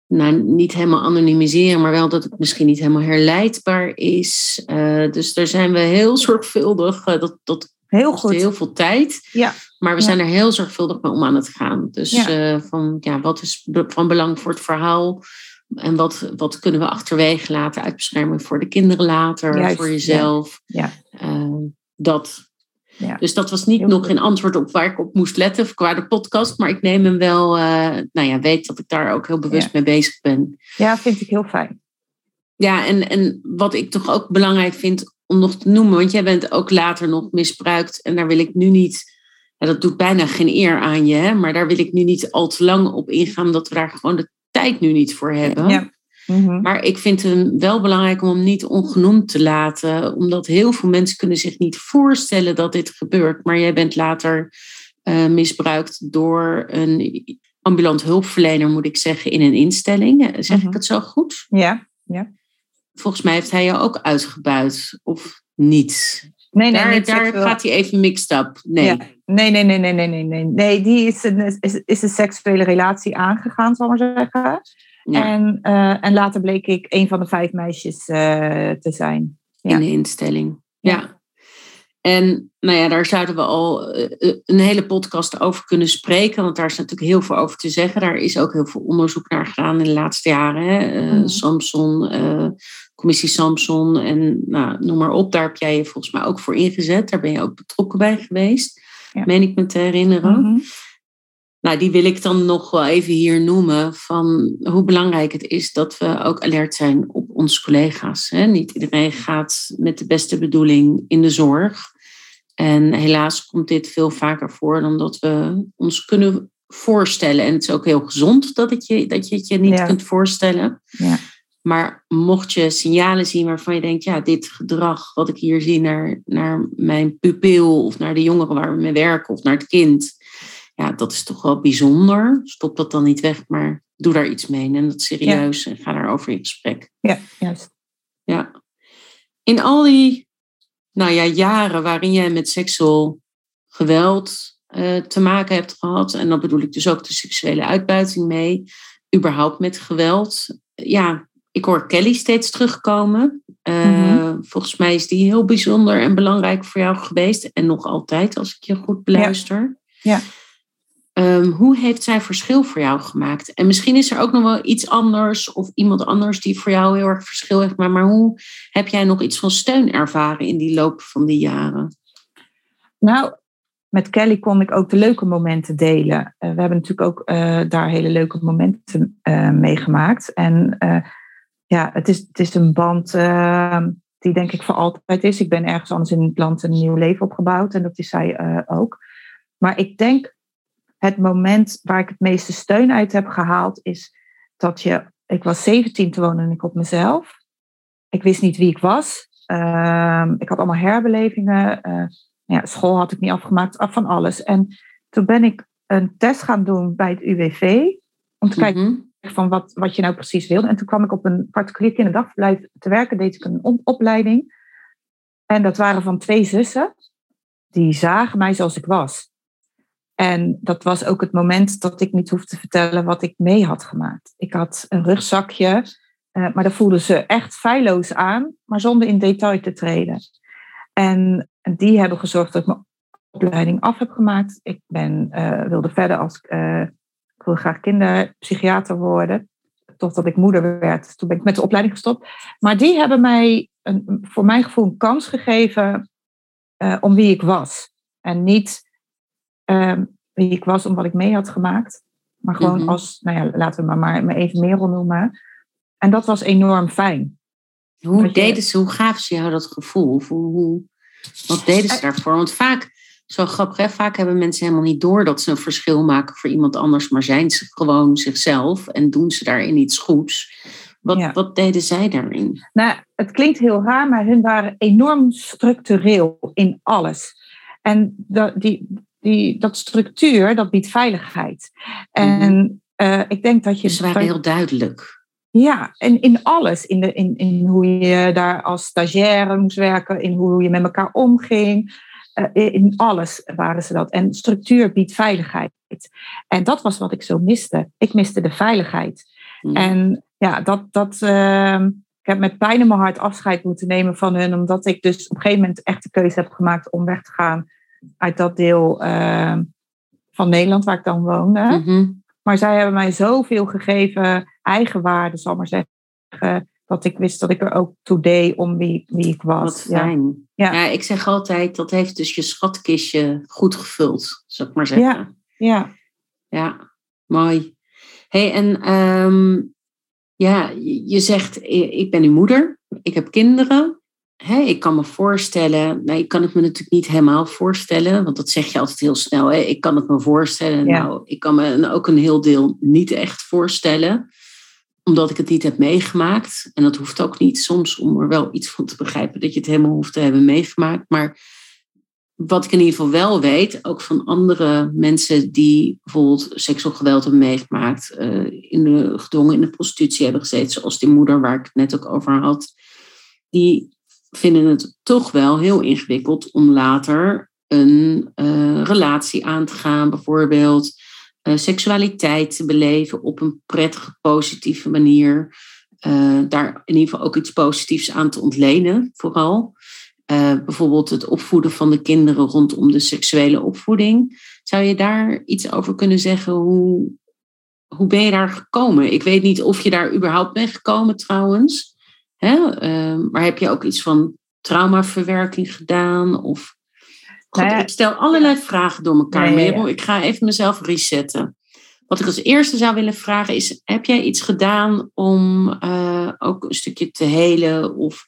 nou, niet helemaal anonimiseren, maar wel dat het misschien niet helemaal herleidbaar is. Uh, dus daar zijn we heel zorgvuldig. dat, dat Heel goed. Heel veel tijd. Ja. Maar we zijn er heel zorgvuldig mee om aan het gaan. Dus ja. Uh, van ja, wat is van belang voor het verhaal? En wat, wat kunnen we achterwege laten uit bescherming voor de kinderen later, voor jezelf? Ja. Uh, dat. Ja. Dus dat was niet nog een antwoord op waar ik op moest letten qua de podcast. Maar ik neem hem wel, uh, nou ja, weet dat ik daar ook heel bewust mee bezig ben. Ja, vind ik heel fijn. Ja, en, en wat ik toch ook belangrijk vind om nog te noemen, want jij bent ook later nog misbruikt en daar wil ik nu niet, ja, dat doet bijna geen eer aan je, hè, maar daar wil ik nu niet al te lang op ingaan, dat we daar gewoon de tijd nu niet voor hebben. Ja. Mhm. Maar ik vind het wel belangrijk om hem niet ongenoemd te laten, omdat heel veel mensen kunnen zich niet voorstellen dat dit gebeurt. Maar jij bent later uh, misbruikt door een ambulant hulpverlener, moet ik zeggen, in een instelling. Zeg ik mhm. het zo goed? Ja, ja volgens mij heeft hij je ook uitgebuit, of niet? Nee, nee, daar, daar gaat hij even mixed up. Nee. Ja. nee. nee, nee, nee, nee, nee, nee, nee. die is een, is, is een seksuele relatie aangegaan, zal ik maar zeggen. Ja. En, uh, en later bleek ik een van de vijf meisjes uh, te zijn. Ja. In de instelling. Ja. En nou ja, daar zouden we al uh, een hele podcast over kunnen spreken, want daar is natuurlijk heel veel over te zeggen. Daar is ook heel veel onderzoek naar gedaan in de laatste jaren. Hè? Mm. Samson, commissie Samson en nou, noem maar op. Daar heb jij je volgens mij ook voor ingezet. Daar ben je ook betrokken bij geweest, ja. meen ik me te herinneren. Mm-hmm. Nou, die wil ik dan nog wel even hier noemen. Van hoe belangrijk het is dat we ook alert zijn op onze collega's. Hè? Niet iedereen gaat met de beste bedoeling in de zorg. En helaas komt dit veel vaker voor dan dat we ons kunnen voorstellen. En het is ook heel gezond dat, het je, dat je het je niet kunt voorstellen. Ja. Maar mocht je signalen zien waarvan je denkt, ja, dit gedrag wat ik hier zie naar, naar mijn pupil of naar de jongeren waar we mee werken of naar het kind, ja, dat is toch wel bijzonder. Stop dat dan niet weg, maar doe daar iets mee. En dat serieus en ga daarover in gesprek. Ja, juist. Ja. In al die nou ja, jaren waarin jij met seksueel geweld uh, te maken hebt gehad, en dan bedoel ik dus ook de seksuele uitbuiting mee, überhaupt met geweld. Ja, ik hoor Kelly steeds terugkomen. Uh, Volgens mij is die heel bijzonder en belangrijk voor jou geweest. En nog altijd, als ik je goed beluister. Ja. ja. Um, hoe heeft zij verschil voor jou gemaakt? En misschien is er ook nog wel iets anders of iemand anders die voor jou heel erg verschil heeft. Maar, maar hoe heb jij nog iets van steun ervaren in die loop van die jaren? Nou, met Kelly kon ik ook de leuke momenten delen. Uh, we hebben natuurlijk ook uh, daar hele leuke momenten uh, meegemaakt. En ja, het is, het is een band ehm, die denk ik voor altijd is. Ik ben ergens anders in het land een nieuw leven opgebouwd en dat is zij ook. Maar ik denk het moment waar ik het meeste steun uit heb gehaald is dat je, ik was 17 toen woonde ik op mezelf. Ik wist niet wie ik was. Ehm, ik had allemaal herbelevingen. Uh, ja, school had ik niet afgemaakt, af van alles. En toen ben ik een test gaan doen bij het UWV. Om te kijken Mhm. Van wat, wat je nou precies wilde. En toen kwam ik op een particulier kinderdagverblijf te werken. Deed ik een op- opleiding. En dat waren van twee zussen. Die zagen mij zoals ik was. En dat was ook het moment dat ik niet hoefde te vertellen wat ik mee had gemaakt. Ik had een rugzakje, eh, maar daar voelden ze echt feilloos aan, maar zonder in detail te treden. En die hebben gezorgd dat ik mijn opleiding af heb gemaakt. Ik ben, eh, wilde verder als, eh, ik wilde graag kinderpsychiater worden, totdat ik moeder werd. Toen ben ik met de opleiding gestopt. Maar die hebben mij, een, voor mijn gevoel, een kans gegeven eh, om wie ik was. En niet ehm, wie ik was om wat ik mee had gemaakt. Maar gewoon Mhm. als, nou ja, laten we maar, maar even Merel noemen. En dat was enorm fijn. Hoe je- deden ze, hoe gaven ze jou dat gevoel? Hoe, hoe- wat deden ze daarvoor? Want vaak, zo grappig, hè, vaak hebben mensen helemaal niet door dat ze een verschil maken voor iemand anders, maar zijn ze gewoon zichzelf en doen ze daarin iets goeds. Wat, Ja. wat deden zij daarin? Nou, het klinkt heel raar, maar hun waren enorm structureel in alles. En dat, die, die, dat structuur, dat biedt veiligheid. En eh, ik denk dat je... Dus ze waren heel duidelijk. Ja, en in alles. In, de, in, in hoe je daar als stagiaire moest werken, in hoe je met elkaar omging. Eh, in alles waren ze dat. En structuur biedt veiligheid. En dat was wat ik zo miste. Ik miste de veiligheid. Mhm. En ja, dat, dat, ehm, ik heb met pijn in mijn hart afscheid moeten nemen van hun, omdat ik dus op een gegeven moment echt de keuze heb gemaakt om weg te gaan uit dat deel ehm, van Nederland waar ik dan woonde. Mhm. Maar zij hebben mij zoveel gegeven, eigenwaarde, zal maar zeggen, dat ik wist dat ik er ook toe deed om wie, wie ik was. Wat Ja. fijn. Ja. Ja. ik zeg altijd, dat heeft dus je schatkistje goed gevuld, zou ik maar zeggen. Ja. Ja, mooi. hey, en ehm, ja, je zegt, ik ben uw moeder, ik heb kinderen. Hè, ik kan me voorstellen, nou, ik kan het me natuurlijk niet helemaal voorstellen, want dat zeg je altijd heel snel. Hè? Ik kan het me voorstellen. Ja. Nou, ik kan me ook een heel deel niet echt voorstellen, omdat ik het niet heb meegemaakt. En dat hoeft ook niet soms om er wel iets van te begrijpen dat je het helemaal hoeft te hebben meegemaakt. Maar wat ik in ieder geval wel weet, ook van andere mensen die bijvoorbeeld seksueel geweld hebben meegemaakt, eh, in de, gedwongen in de prostitutie hebben gezeten, zoals die moeder waar ik het net ook over had, die vinden het toch wel heel ingewikkeld om later een eh, relatie aan te gaan, bijvoorbeeld eh, seksualiteit te beleven op een prettige, positieve manier. Eh, daar in ieder geval ook iets positiefs aan te ontlenen, vooral. Eh, bijvoorbeeld het opvoeden van de kinderen rondom de seksuele opvoeding. Zou je daar iets over kunnen zeggen? Hoe, hoe ben je daar gekomen? Ik weet niet of je daar überhaupt bent gekomen trouwens. Hè? Maar heb je ook iets van traumaverwerking gedaan? Of... God, Nou ja, ik stel allerlei vragen door elkaar, Ja. Merel. Ik ga even mezelf resetten. Wat ik als eerste zou willen vragen is: heb jij iets gedaan om eh, ook een stukje te helen of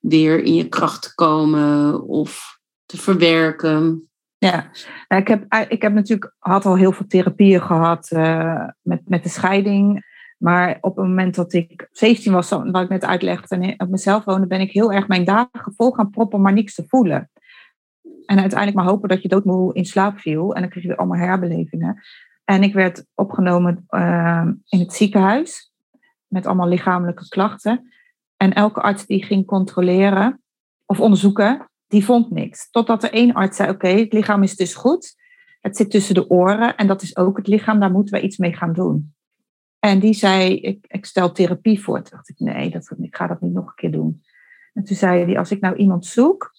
weer in je kracht te komen of te verwerken? Ja, Nou, ik heb, ik heb natuurlijk had al heel veel therapieën gehad eh, met, met de scheiding. Maar op het moment dat ik 17 was, wat ik net uitlegde, en op mezelf woonde, ben ik heel erg mijn dagen vol gaan proppen maar niks te voelen. En uiteindelijk maar hopen dat je doodmoe in slaap viel. En dan kreeg je allemaal herbelevingen. En ik werd opgenomen eh, in het ziekenhuis met allemaal lichamelijke klachten. En elke arts die ging controleren of onderzoeken, die vond niks. Totdat er één arts zei, oké, het lichaam is dus goed. Het zit tussen de oren en dat is ook het lichaam, daar moeten we iets mee gaan doen. En die zei, ik, ik stel therapie voor. Toen dacht ik, nee, dat, ik ga dat niet nog een keer doen. En toen zei hij, als ik nou iemand zoek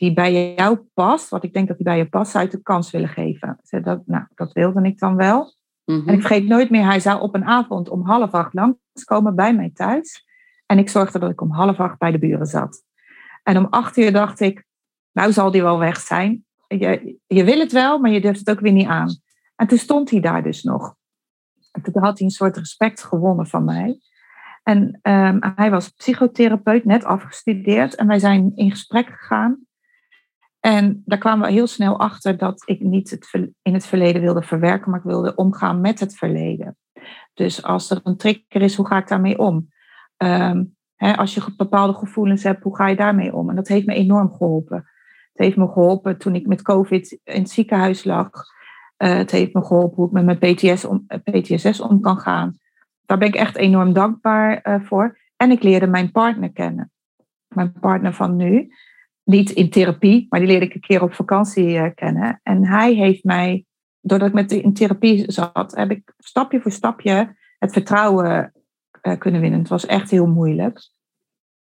die bij jou past, wat ik denk dat die bij je past, zou ik de kans willen geven. Dat, nou, dat wilde ik dan wel. Mhm. En ik vergeet nooit meer, hij zou op een avond om half acht langskomen bij mij thuis. En ik zorgde dat ik om half acht bij de buren zat. En om acht uur dacht ik, nou zal die wel weg zijn. Je, je wil het wel, maar je durft het ook weer niet aan. En toen stond hij daar dus nog. En toen had hij een soort respect gewonnen van mij. En ehm, hij was psychotherapeut, net afgestudeerd. En wij zijn in gesprek gegaan. En daar kwamen we heel snel achter dat ik niet het in het verleden wilde verwerken, maar ik wilde omgaan met het verleden. Dus als er een trigger is, hoe ga ik daarmee om? Ehm, als je bepaalde gevoelens hebt, hoe ga je daarmee om? En dat heeft me enorm geholpen. Het heeft me geholpen toen ik met COVID in het ziekenhuis lag. Uh, het heeft me geholpen hoe ik met mijn PTS om, PTSS om kan gaan. Daar ben ik echt enorm dankbaar uh, voor. En ik leerde mijn partner kennen. Mijn partner van nu. Niet in therapie, maar die leerde ik een keer op vakantie uh, kennen. En hij heeft mij, doordat ik met in therapie zat, heb ik stapje voor stapje het vertrouwen kunnen winnen. Het was echt heel moeilijk.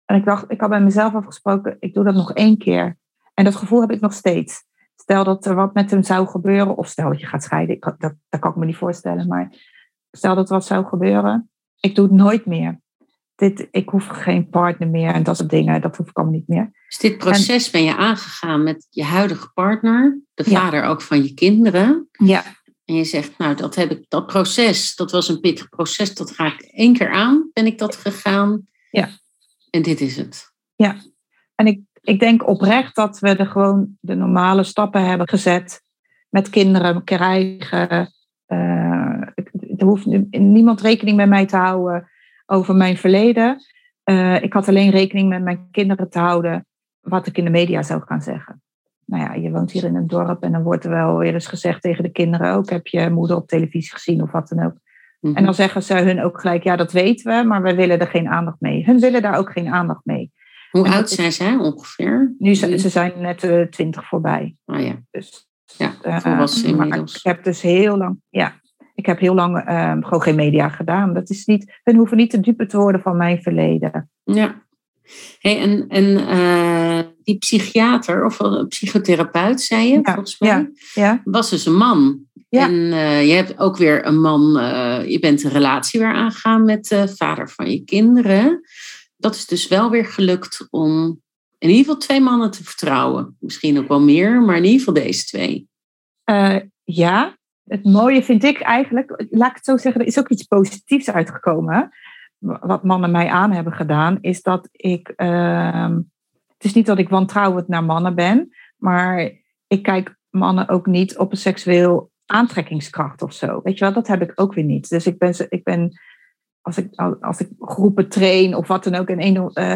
En ik dacht, ik had bij mezelf afgesproken, ik doe dat nog één keer. En dat gevoel heb ik nog steeds. Stel dat er wat met hem zou gebeuren, of stel dat je gaat scheiden, ik, dat, dat kan ik me niet voorstellen, maar stel dat er wat zou gebeuren, ik doe het nooit meer. Dit, ik hoef geen partner meer en dat soort dingen, dat hoef ik allemaal niet meer. Dus dit proces ben je aangegaan met je huidige partner, de vader ook van je kinderen. Ja. En je zegt, nou, dat heb ik, dat proces, dat was een pittig proces, dat ga ik één keer aan, ben ik dat gegaan. Ja. En dit is het. Ja, en ik, ik denk oprecht dat we er gewoon de normale stappen hebben gezet. Met kinderen krijgen. Uh, er hoeft niemand rekening met mij te houden over mijn verleden. Uh, ik had alleen rekening met mijn kinderen te houden wat ik in de media zou gaan zeggen. Nou ja, je woont hier in een dorp en dan wordt er wel weer eens gezegd tegen de kinderen ook: heb je moeder op televisie gezien of wat dan ook. En dan mhm. zeggen ze hun ook gelijk, ja, dat weten we, maar we willen er geen aandacht mee. Hun willen daar ook geen aandacht mee. Hoe oud zijn zij ongeveer? Nu ze zijn net uh, twintig voorbij. Oh ja. Dus, ja, uh, inmiddels. Ik heb dus heel lang, ja, ik heb heel lang uh, gewoon geen media gedaan. Dat is niet, hun hoeven niet te dupe te worden van mijn verleden. Ja. Hey, en en uh, die psychiater of psychotherapeut, zei je, volgens mij, ja, ja. was dus een man. Ja. En uh, je hebt ook weer een man, uh, je bent een relatie weer aangegaan met de vader van je kinderen. Dat is dus wel weer gelukt om in ieder geval twee mannen te vertrouwen. Misschien ook wel meer, maar in ieder geval deze twee. Uh, ja, het mooie vind ik eigenlijk, laat ik het zo zeggen, er is ook iets positiefs uitgekomen. Wat mannen mij aan hebben gedaan, is dat ik. Uh, het is niet dat ik wantrouwend naar mannen ben, maar ik kijk mannen ook niet op een seksueel aantrekkingskracht of zo. Weet je wel, dat heb ik ook weer niet. Dus ik ben, ik ben als, ik, als ik groepen train of wat dan ook, en een, uh,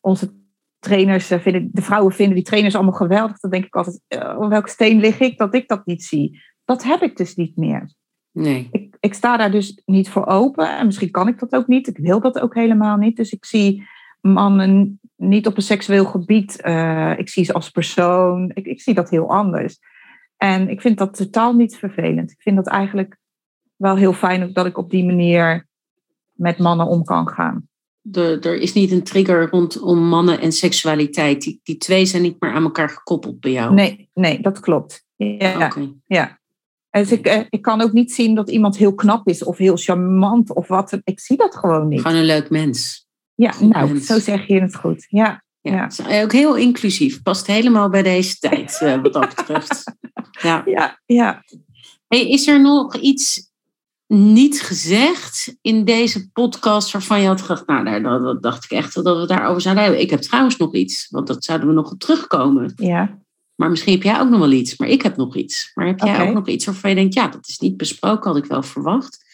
onze trainers uh, vinden, de vrouwen vinden die trainers allemaal geweldig, dan denk ik altijd, uh, welke steen lig ik dat ik dat niet zie? Dat heb ik dus niet meer. Nee. Ik, ik sta daar dus niet voor open en misschien kan ik dat ook niet. Ik wil dat ook helemaal niet. Dus ik zie mannen niet op een seksueel gebied. ik zie ze als persoon. Ik, ik zie dat heel anders. En ik vind dat totaal niet vervelend. Ik vind dat eigenlijk wel heel fijn dat ik op die manier met mannen om kan gaan. Er, er is niet een trigger rondom mannen en seksualiteit. Die, die twee zijn niet meer aan elkaar gekoppeld bij jou. Nee, nee dat klopt. Ja, ja. Dus ik, eh, ik kan ook niet zien dat iemand heel knap is of heel charmant of wat. Ik zie dat gewoon niet. Gewoon een leuk mens. Ja, nou, zo zeg je het goed. Ja. Ja, ja. ook heel inclusief. Past helemaal bij deze tijd, eh, wat dat betreft. Ja, ja. ja. Hey, is er nog iets niet gezegd in deze podcast waarvan je had gedacht, nou, dat, dacht ik echt dat we daarover zouden hebben. Ik heb trouwens nog iets, want dat zouden we nog op terugkomen. Ja. Maar misschien heb jij ook nog wel iets, maar ik heb nog iets. Maar heb jij ook nog iets waarvan je denkt, ja, dat is niet besproken, had ik wel verwacht.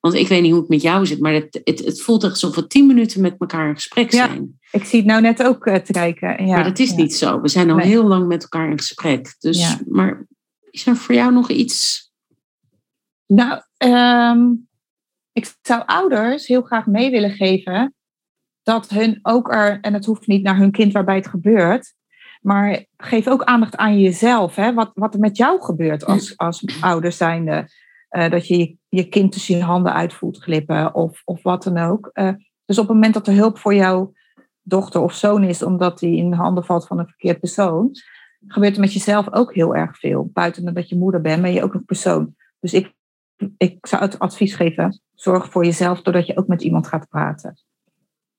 Want ik weet niet hoe het met jou zit, maar het, het, het voelt echt alsof we tien minuten met elkaar in gesprek zijn. Ja, ik zie het nou net ook uh, te kijken. Ja, maar dat is niet zo. We zijn al heel lang met elkaar in gesprek. Dus, maar is er voor jou nog iets? Nou, ehm, ik zou ouders heel graag mee willen geven dat hun ook er, en het hoeft niet naar hun kind waarbij het gebeurt, maar geef ook aandacht aan jezelf. Hè? Wat, wat er met jou gebeurt als, als ouder zijnde. Uh, dat je, je kind tussen je handen uit voelt glippen of, of wat dan ook. Uh, dus op het moment dat er hulp voor jouw dochter of zoon is, omdat die in de handen valt van een verkeerd persoon, gebeurt er met jezelf ook heel erg veel. Buiten dat je moeder bent, ben je ook een persoon. Dus ik, ik zou het advies geven, zorg voor jezelf doordat je ook met iemand gaat praten.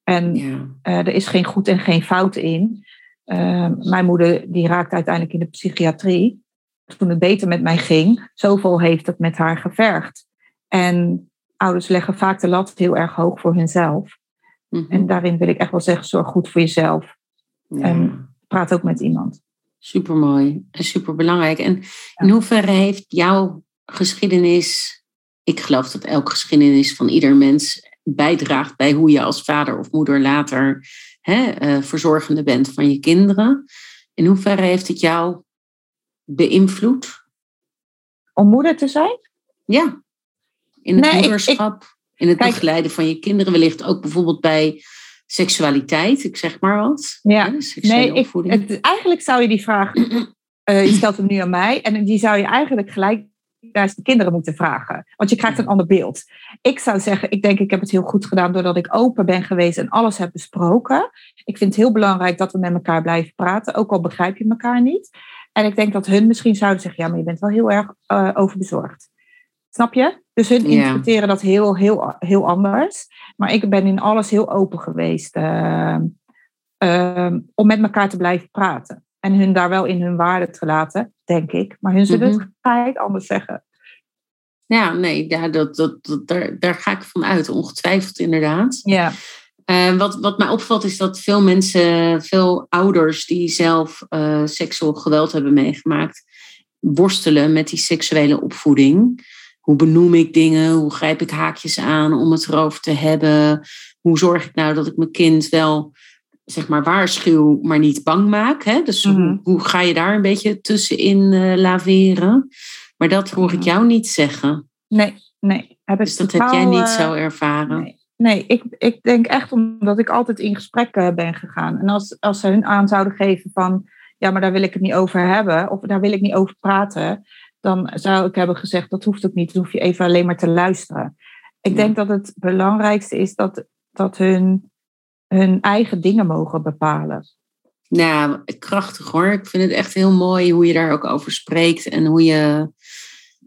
En ja. uh, er is geen goed en geen fout in. Uh, mijn moeder die raakte uiteindelijk in de psychiatrie. Toen het beter met mij ging, zoveel heeft het met haar gevergd. En ouders leggen vaak de lat heel erg hoog voor hunzelf. Mm -hmm. En daarin wil ik echt wel zeggen, zorg goed voor jezelf. Ja. En praat ook met iemand. Supermooi en superbelangrijk. En in hoeverre heeft jouw geschiedenis, ik geloof dat elke geschiedenis van ieder mens bijdraagt bij hoe je als vader of moeder later hè, uh, verzorgende bent van je kinderen. In hoeverre heeft het jou beïnvloed? Om moeder te zijn? Ja, in het moederschap, in het begeleiden van je kinderen, wellicht ook bijvoorbeeld bij seksualiteit, ik zeg maar wat. Ja, nee, ik, het, eigenlijk zou je die vraag, uh, je stelt hem nu aan mij, en die zou je eigenlijk gelijk naar de kinderen moeten vragen. Want je krijgt een ander beeld. Ik zou zeggen, ik denk ik heb het heel goed gedaan doordat ik open ben geweest en alles heb besproken. Ik vind het heel belangrijk dat we met elkaar blijven praten, ook al begrijp je elkaar niet. En ik denk dat hun misschien zouden zeggen, ja, maar je bent wel heel erg uh, overbezorgd. Snap je? Dus hun interpreteren dat heel, heel, heel anders. Maar ik ben in alles heel open geweest uh, om met elkaar te blijven praten. En hun daar wel in hun waarde te laten, denk ik. Maar hun zullen mm -hmm. het anders zeggen. Ja, nee, ja, dat, dat, dat, daar, daar ga ik van uit, ongetwijfeld inderdaad. Ja. Uh, wat, wat mij opvalt is dat veel mensen, veel ouders die zelf uh, seksueel geweld hebben meegemaakt, worstelen met die seksuele opvoeding. Hoe benoem ik dingen? Hoe grijp ik haakjes aan om het erover te hebben? Hoe zorg ik nou dat ik mijn kind wel, zeg maar, waarschuw, maar niet bang maak? Hè? Dus hoe, mhm. hoe, ga je daar een beetje tussenin uh, laveren? Maar dat hoor ik jou niet zeggen. Nee, nee. Heb dus dat heb jij niet zo ervaren? Nee. Nee, ik, ik denk echt omdat ik altijd in gesprek ben gegaan. En als, als ze hun aan zouden geven van, ja, maar daar wil ik het niet over hebben, of daar wil ik niet over praten, dan zou ik hebben gezegd, dat hoeft ook niet, dan hoef je even alleen maar te luisteren. Ik denk dat het belangrijkste is dat, dat hun, hun eigen dingen mogen bepalen. Nou, krachtig hoor. Ik vind het echt heel mooi hoe je daar ook over spreekt en hoe je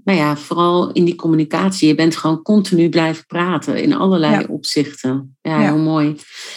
nou ja, vooral in die communicatie. Je bent gewoon continu blijven praten in allerlei opzichten. Ja, heel mooi.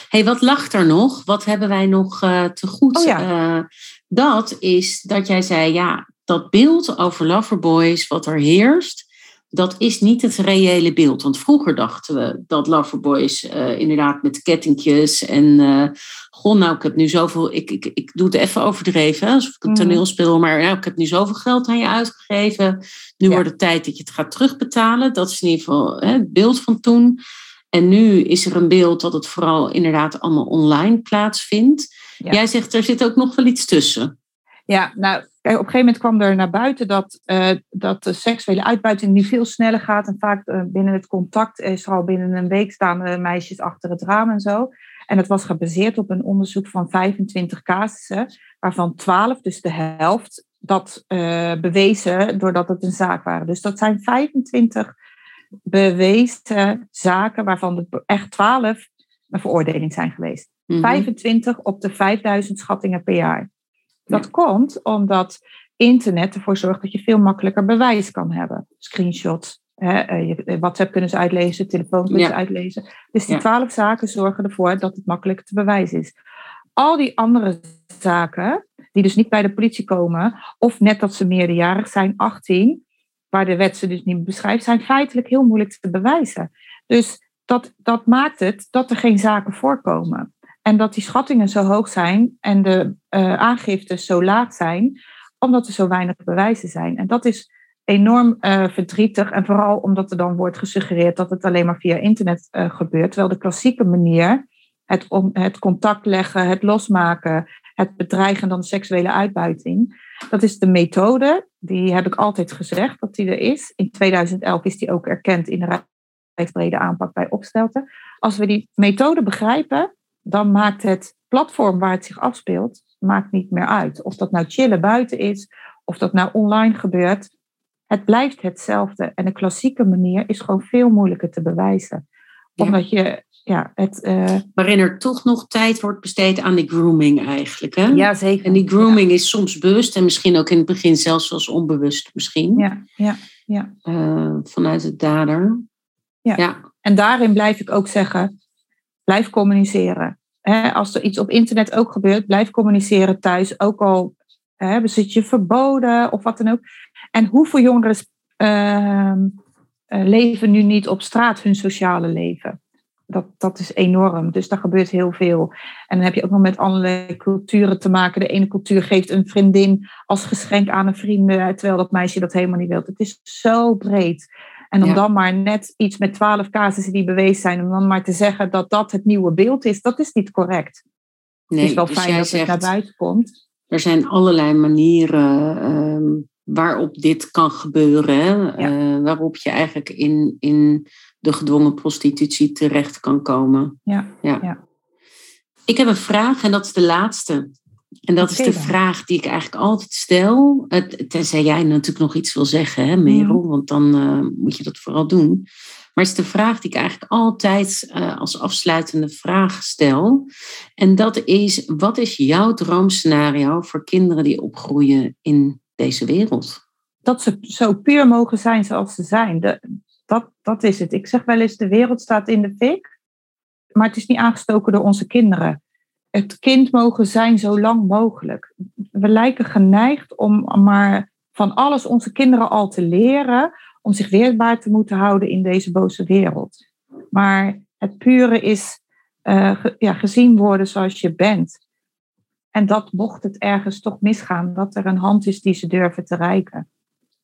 hey, wat lag er nog? Wat hebben wij nog uh, te goed? Oh, ja. uh, dat is dat jij zei, ja, dat beeld over Loverboys, wat er heerst, dat is niet het reële beeld. Want vroeger dachten we dat Loverboys uh, inderdaad met kettingjes en uh, goh, nou, ik heb nu zoveel, ik, ik, ik doe het even overdreven, hè, alsof ik een mhm. toneel speel, maar nou, ik heb nu zoveel geld aan je uitgegeven. Nu wordt het tijd dat je het gaat terugbetalen. Dat is in ieder geval hè, het beeld van toen. En nu is er een beeld dat het vooral inderdaad allemaal online plaatsvindt. Jij zegt, er zit ook nog wel iets tussen. Ja, nou, Kijk, op een gegeven moment kwam er naar buiten dat, uh, dat de seksuele uitbuiting nu veel sneller gaat. En vaak uh, binnen het contact is er al binnen een week staan meisjes achter het raam en zo. En dat was gebaseerd op een onderzoek van 25 casussen, waarvan 12, dus de helft, dat uh, bewezen doordat het een zaak waren. Dus dat zijn 25 bewezen zaken, waarvan er echt 12 een veroordeling zijn geweest. Mm -hmm. 25 op de 5000 schattingen per jaar. Dat komt omdat internet ervoor zorgt dat je veel makkelijker bewijs kan hebben. Screenshots, hè, eh, eh, WhatsApp kunnen ze uitlezen, telefoon kunnen ze uitlezen. Dus die twaalf zaken zorgen ervoor dat het makkelijker te bewijzen is. Al die andere zaken, die dus niet bij de politie komen, of net dat ze meerderjarig zijn, 18, waar de wet ze dus niet beschrijft, zijn feitelijk heel moeilijk te bewijzen. Dus dat, dat maakt het dat er geen zaken voorkomen. En dat die schattingen zo hoog zijn en de uh, aangiftes zo laag zijn, omdat er zo weinig bewijzen zijn. En dat is enorm uh, verdrietig. En vooral omdat er dan wordt gesuggereerd dat het alleen maar via internet uh, gebeurt. Terwijl de klassieke manier, het, om, het contact leggen, het losmaken, het bedreigen dan seksuele uitbuiting, dat is de methode. Die heb ik altijd gezegd dat die er is. In 2011 is die ook erkend in de rijksbrede aanpak bij opstelten. Als we die methode begrijpen, dan maakt het platform waar het zich afspeelt, maakt niet meer uit. Of dat nou chillen buiten is, of dat nou online gebeurt. Het blijft hetzelfde. En de klassieke manier is gewoon veel moeilijker te bewijzen. Omdat je, ja, het... Uh... Waarin er toch nog tijd wordt besteed aan die grooming eigenlijk, hè? Ja, zeker. En die grooming is soms bewust en misschien ook in het begin zelfs als onbewust misschien. Ja, ja, ja. Uh, vanuit het dader. Ja. ja. En daarin blijf ik ook zeggen, Blijf communiceren. als er iets op internet ook gebeurt, blijf communiceren thuis. Ook al he, zit je verboden of wat dan ook. En hoeveel jongeren uh, leven nu niet op straat hun sociale leven? Dat, dat is enorm. Dus daar gebeurt heel veel. En dan heb je ook nog met allerlei culturen te maken. De ene cultuur geeft een vriendin als geschenk aan een vriend, terwijl dat meisje dat helemaal niet wil. Het is zo breed. En om dan maar net iets met twaalf casussen die bewezen zijn, om dan maar te zeggen dat dat het nieuwe beeld is, dat is niet correct. Nee, het is wel dus fijn dat het naar buiten komt. Er zijn allerlei manieren um, waarop dit kan gebeuren. Hè? Eh, waarop je eigenlijk in, in de gedwongen prostitutie terecht kan komen. Ja, ja. ja. Ik heb een vraag en dat is de laatste. En dat is de vraag die ik eigenlijk altijd stel. Tenzij jij natuurlijk nog iets wil zeggen, hè, Merel, mhm. want dan uh, moet je dat vooral doen. Maar het is de vraag die ik eigenlijk altijd uh, als afsluitende vraag stel. En dat is: wat is jouw droomscenario voor kinderen die opgroeien in deze wereld? Dat ze zo puur mogen zijn zoals ze zijn. De, dat, dat is het. Ik zeg wel eens: de wereld staat in de fik, maar het is niet aangestoken door onze kinderen het kind mogen zijn zo lang mogelijk. We lijken geneigd om maar van alles onze kinderen al te leren, om zich weerbaar te moeten houden in deze boze wereld. Maar het pure is uh, ja, gezien worden zoals je bent. En dat mocht het ergens toch misgaan, dat er een hand is die ze durven te reiken.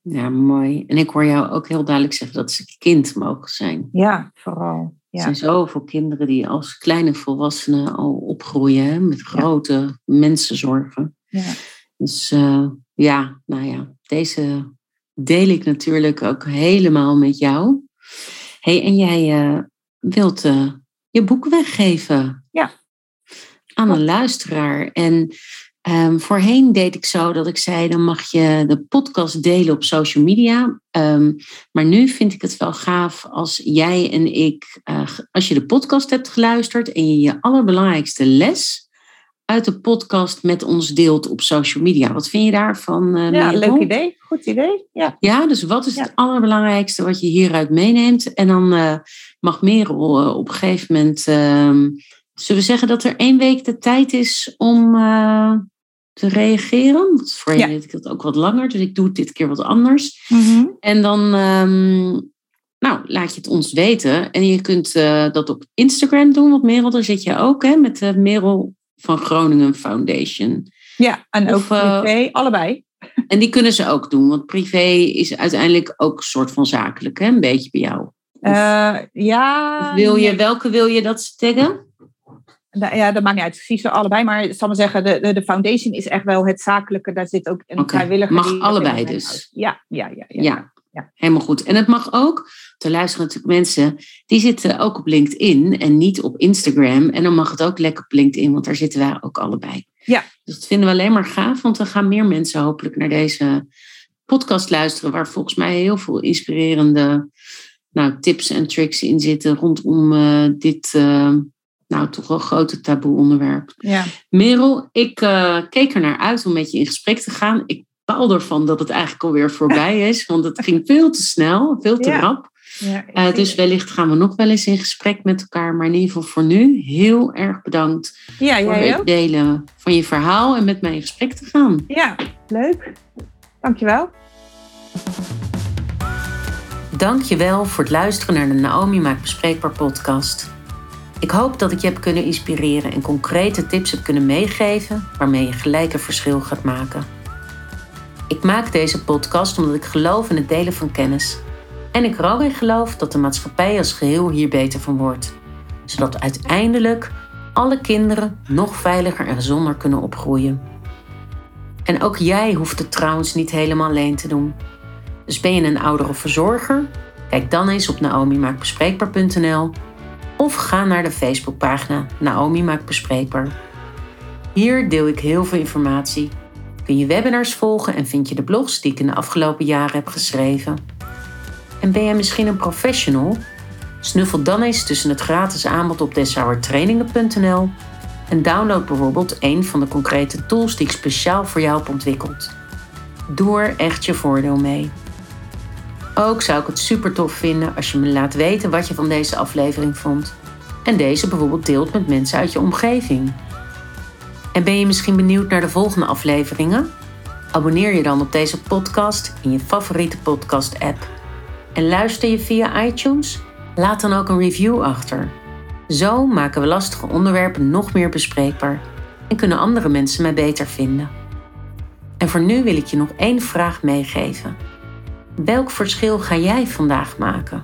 Ja, mooi. En ik hoor jou ook heel duidelijk zeggen dat ze kind mogen zijn. Ja, vooral. Er zijn zoveel kinderen die als kleine volwassenen al opgroeien met grote mensenzorgen. Ja. Dus uh, ja, nou ja, deze deel ik natuurlijk ook helemaal met jou. hey, en jij uh, wilt uh, je boek weggeven. Ja. Aan een luisteraar. En Um, voorheen deed ik zo dat ik zei, dan mag je de podcast delen op social media. Um, maar nu vind ik het wel gaaf als jij en ik, uh, als je de podcast hebt geluisterd en je je allerbelangrijkste les uit de podcast met ons deelt op social media. Wat vind je daarvan? Uh, ja, leuk idee. Goed idee. Ja, ja dus wat is het allerbelangrijkste wat je hieruit meeneemt? En dan uh, mag Merel op een gegeven moment... Zullen we zeggen dat er één week de tijd is om te reageren. Want voorheen ja. deed ik dat ook wat langer, dus ik doe het dit keer wat anders. Mhm. En dan um, nou, laat je het ons weten. En je kunt uh, dat op Instagram doen, want Merel, daar zit je ook hè, met de Merel van Groningen Foundation. Ja, en ook uh, privé, allebei. En die kunnen ze ook doen, want privé is uiteindelijk ook een soort van zakelijk, hè? een beetje bij jou. Uh, ja. wil je, welke wil je dat ze taggen? Ja, dat maakt niet uit. Ze allebei, maar ik zal maar zeggen, de, de, de, foundation is echt wel het zakelijke. Daar zit ook een okay. vrijwilliger. Mag allebei dus? Ja, ja, ja, ja, ja. ja. Helemaal goed. En het mag ook, te luisteren natuurlijk mensen, die zitten ook op LinkedIn en niet op Instagram. En dan mag het ook lekker op LinkedIn, want daar zitten wij ook allebei. Ja. Dus dat vinden we alleen maar gaaf, want dan gaan meer mensen hopelijk naar deze podcast luisteren, waar volgens mij heel veel inspirerende nou, tips en tricks in zitten rondom uh, dit... Uh, nou, toch wel een grote taboe onderwerp. Ja. Merel, ik uh, keek er naar uit om met je in gesprek te gaan. Ik baal ervan dat het eigenlijk alweer voorbij is, want het ging veel te snel, veel te rap. Ja, uh, dus wellicht gaan we nog wel eens in gesprek met elkaar. Maar in ieder geval voor nu heel erg bedankt ja, voor het delen van je verhaal en met mij in gesprek te gaan. Ja, leuk. Dankjewel. Dankjewel voor het luisteren naar de Naomi Maakt Bespreekbaar podcast. Ik hoop dat ik je heb kunnen inspireren en concrete tips heb kunnen meegeven waarmee je gelijk een verschil gaat maken. Ik maak deze podcast omdat ik geloof in het delen van kennis. En ik er ook in geloof dat de maatschappij als geheel hier beter van wordt. Zodat uiteindelijk alle kinderen nog veiliger en gezonder kunnen opgroeien. En ook jij hoeft het trouwens niet helemaal alleen te doen. Dus ben je een ouder of verzorger? Kijk dan eens op naomimaakbespreekbaar.nl of ga naar de Facebookpagina Naomi Maakt Bespreekbaar. Hier deel ik heel veel informatie. Kun je webinars volgen en vind je de blogs die ik in de afgelopen jaren heb geschreven. En ben jij misschien een professional? Snuffel dan eens tussen het gratis aanbod op deshouwertrainingen.nl en download bijvoorbeeld een van de concrete tools die ik speciaal voor jou heb ontwikkeld. Doe er echt je voordeel mee. Ook zou ik het super tof vinden als je me laat weten wat je van deze aflevering vond. En deze bijvoorbeeld deelt met mensen uit je omgeving. En ben je misschien benieuwd naar de volgende afleveringen? Abonneer je dan op deze podcast in je favoriete podcast-app. En luister je via iTunes? Laat dan ook een review achter. Zo maken we lastige onderwerpen nog meer bespreekbaar en kunnen andere mensen mij beter vinden. En voor nu wil ik je nog één vraag meegeven. Welk verschil ga jij vandaag maken?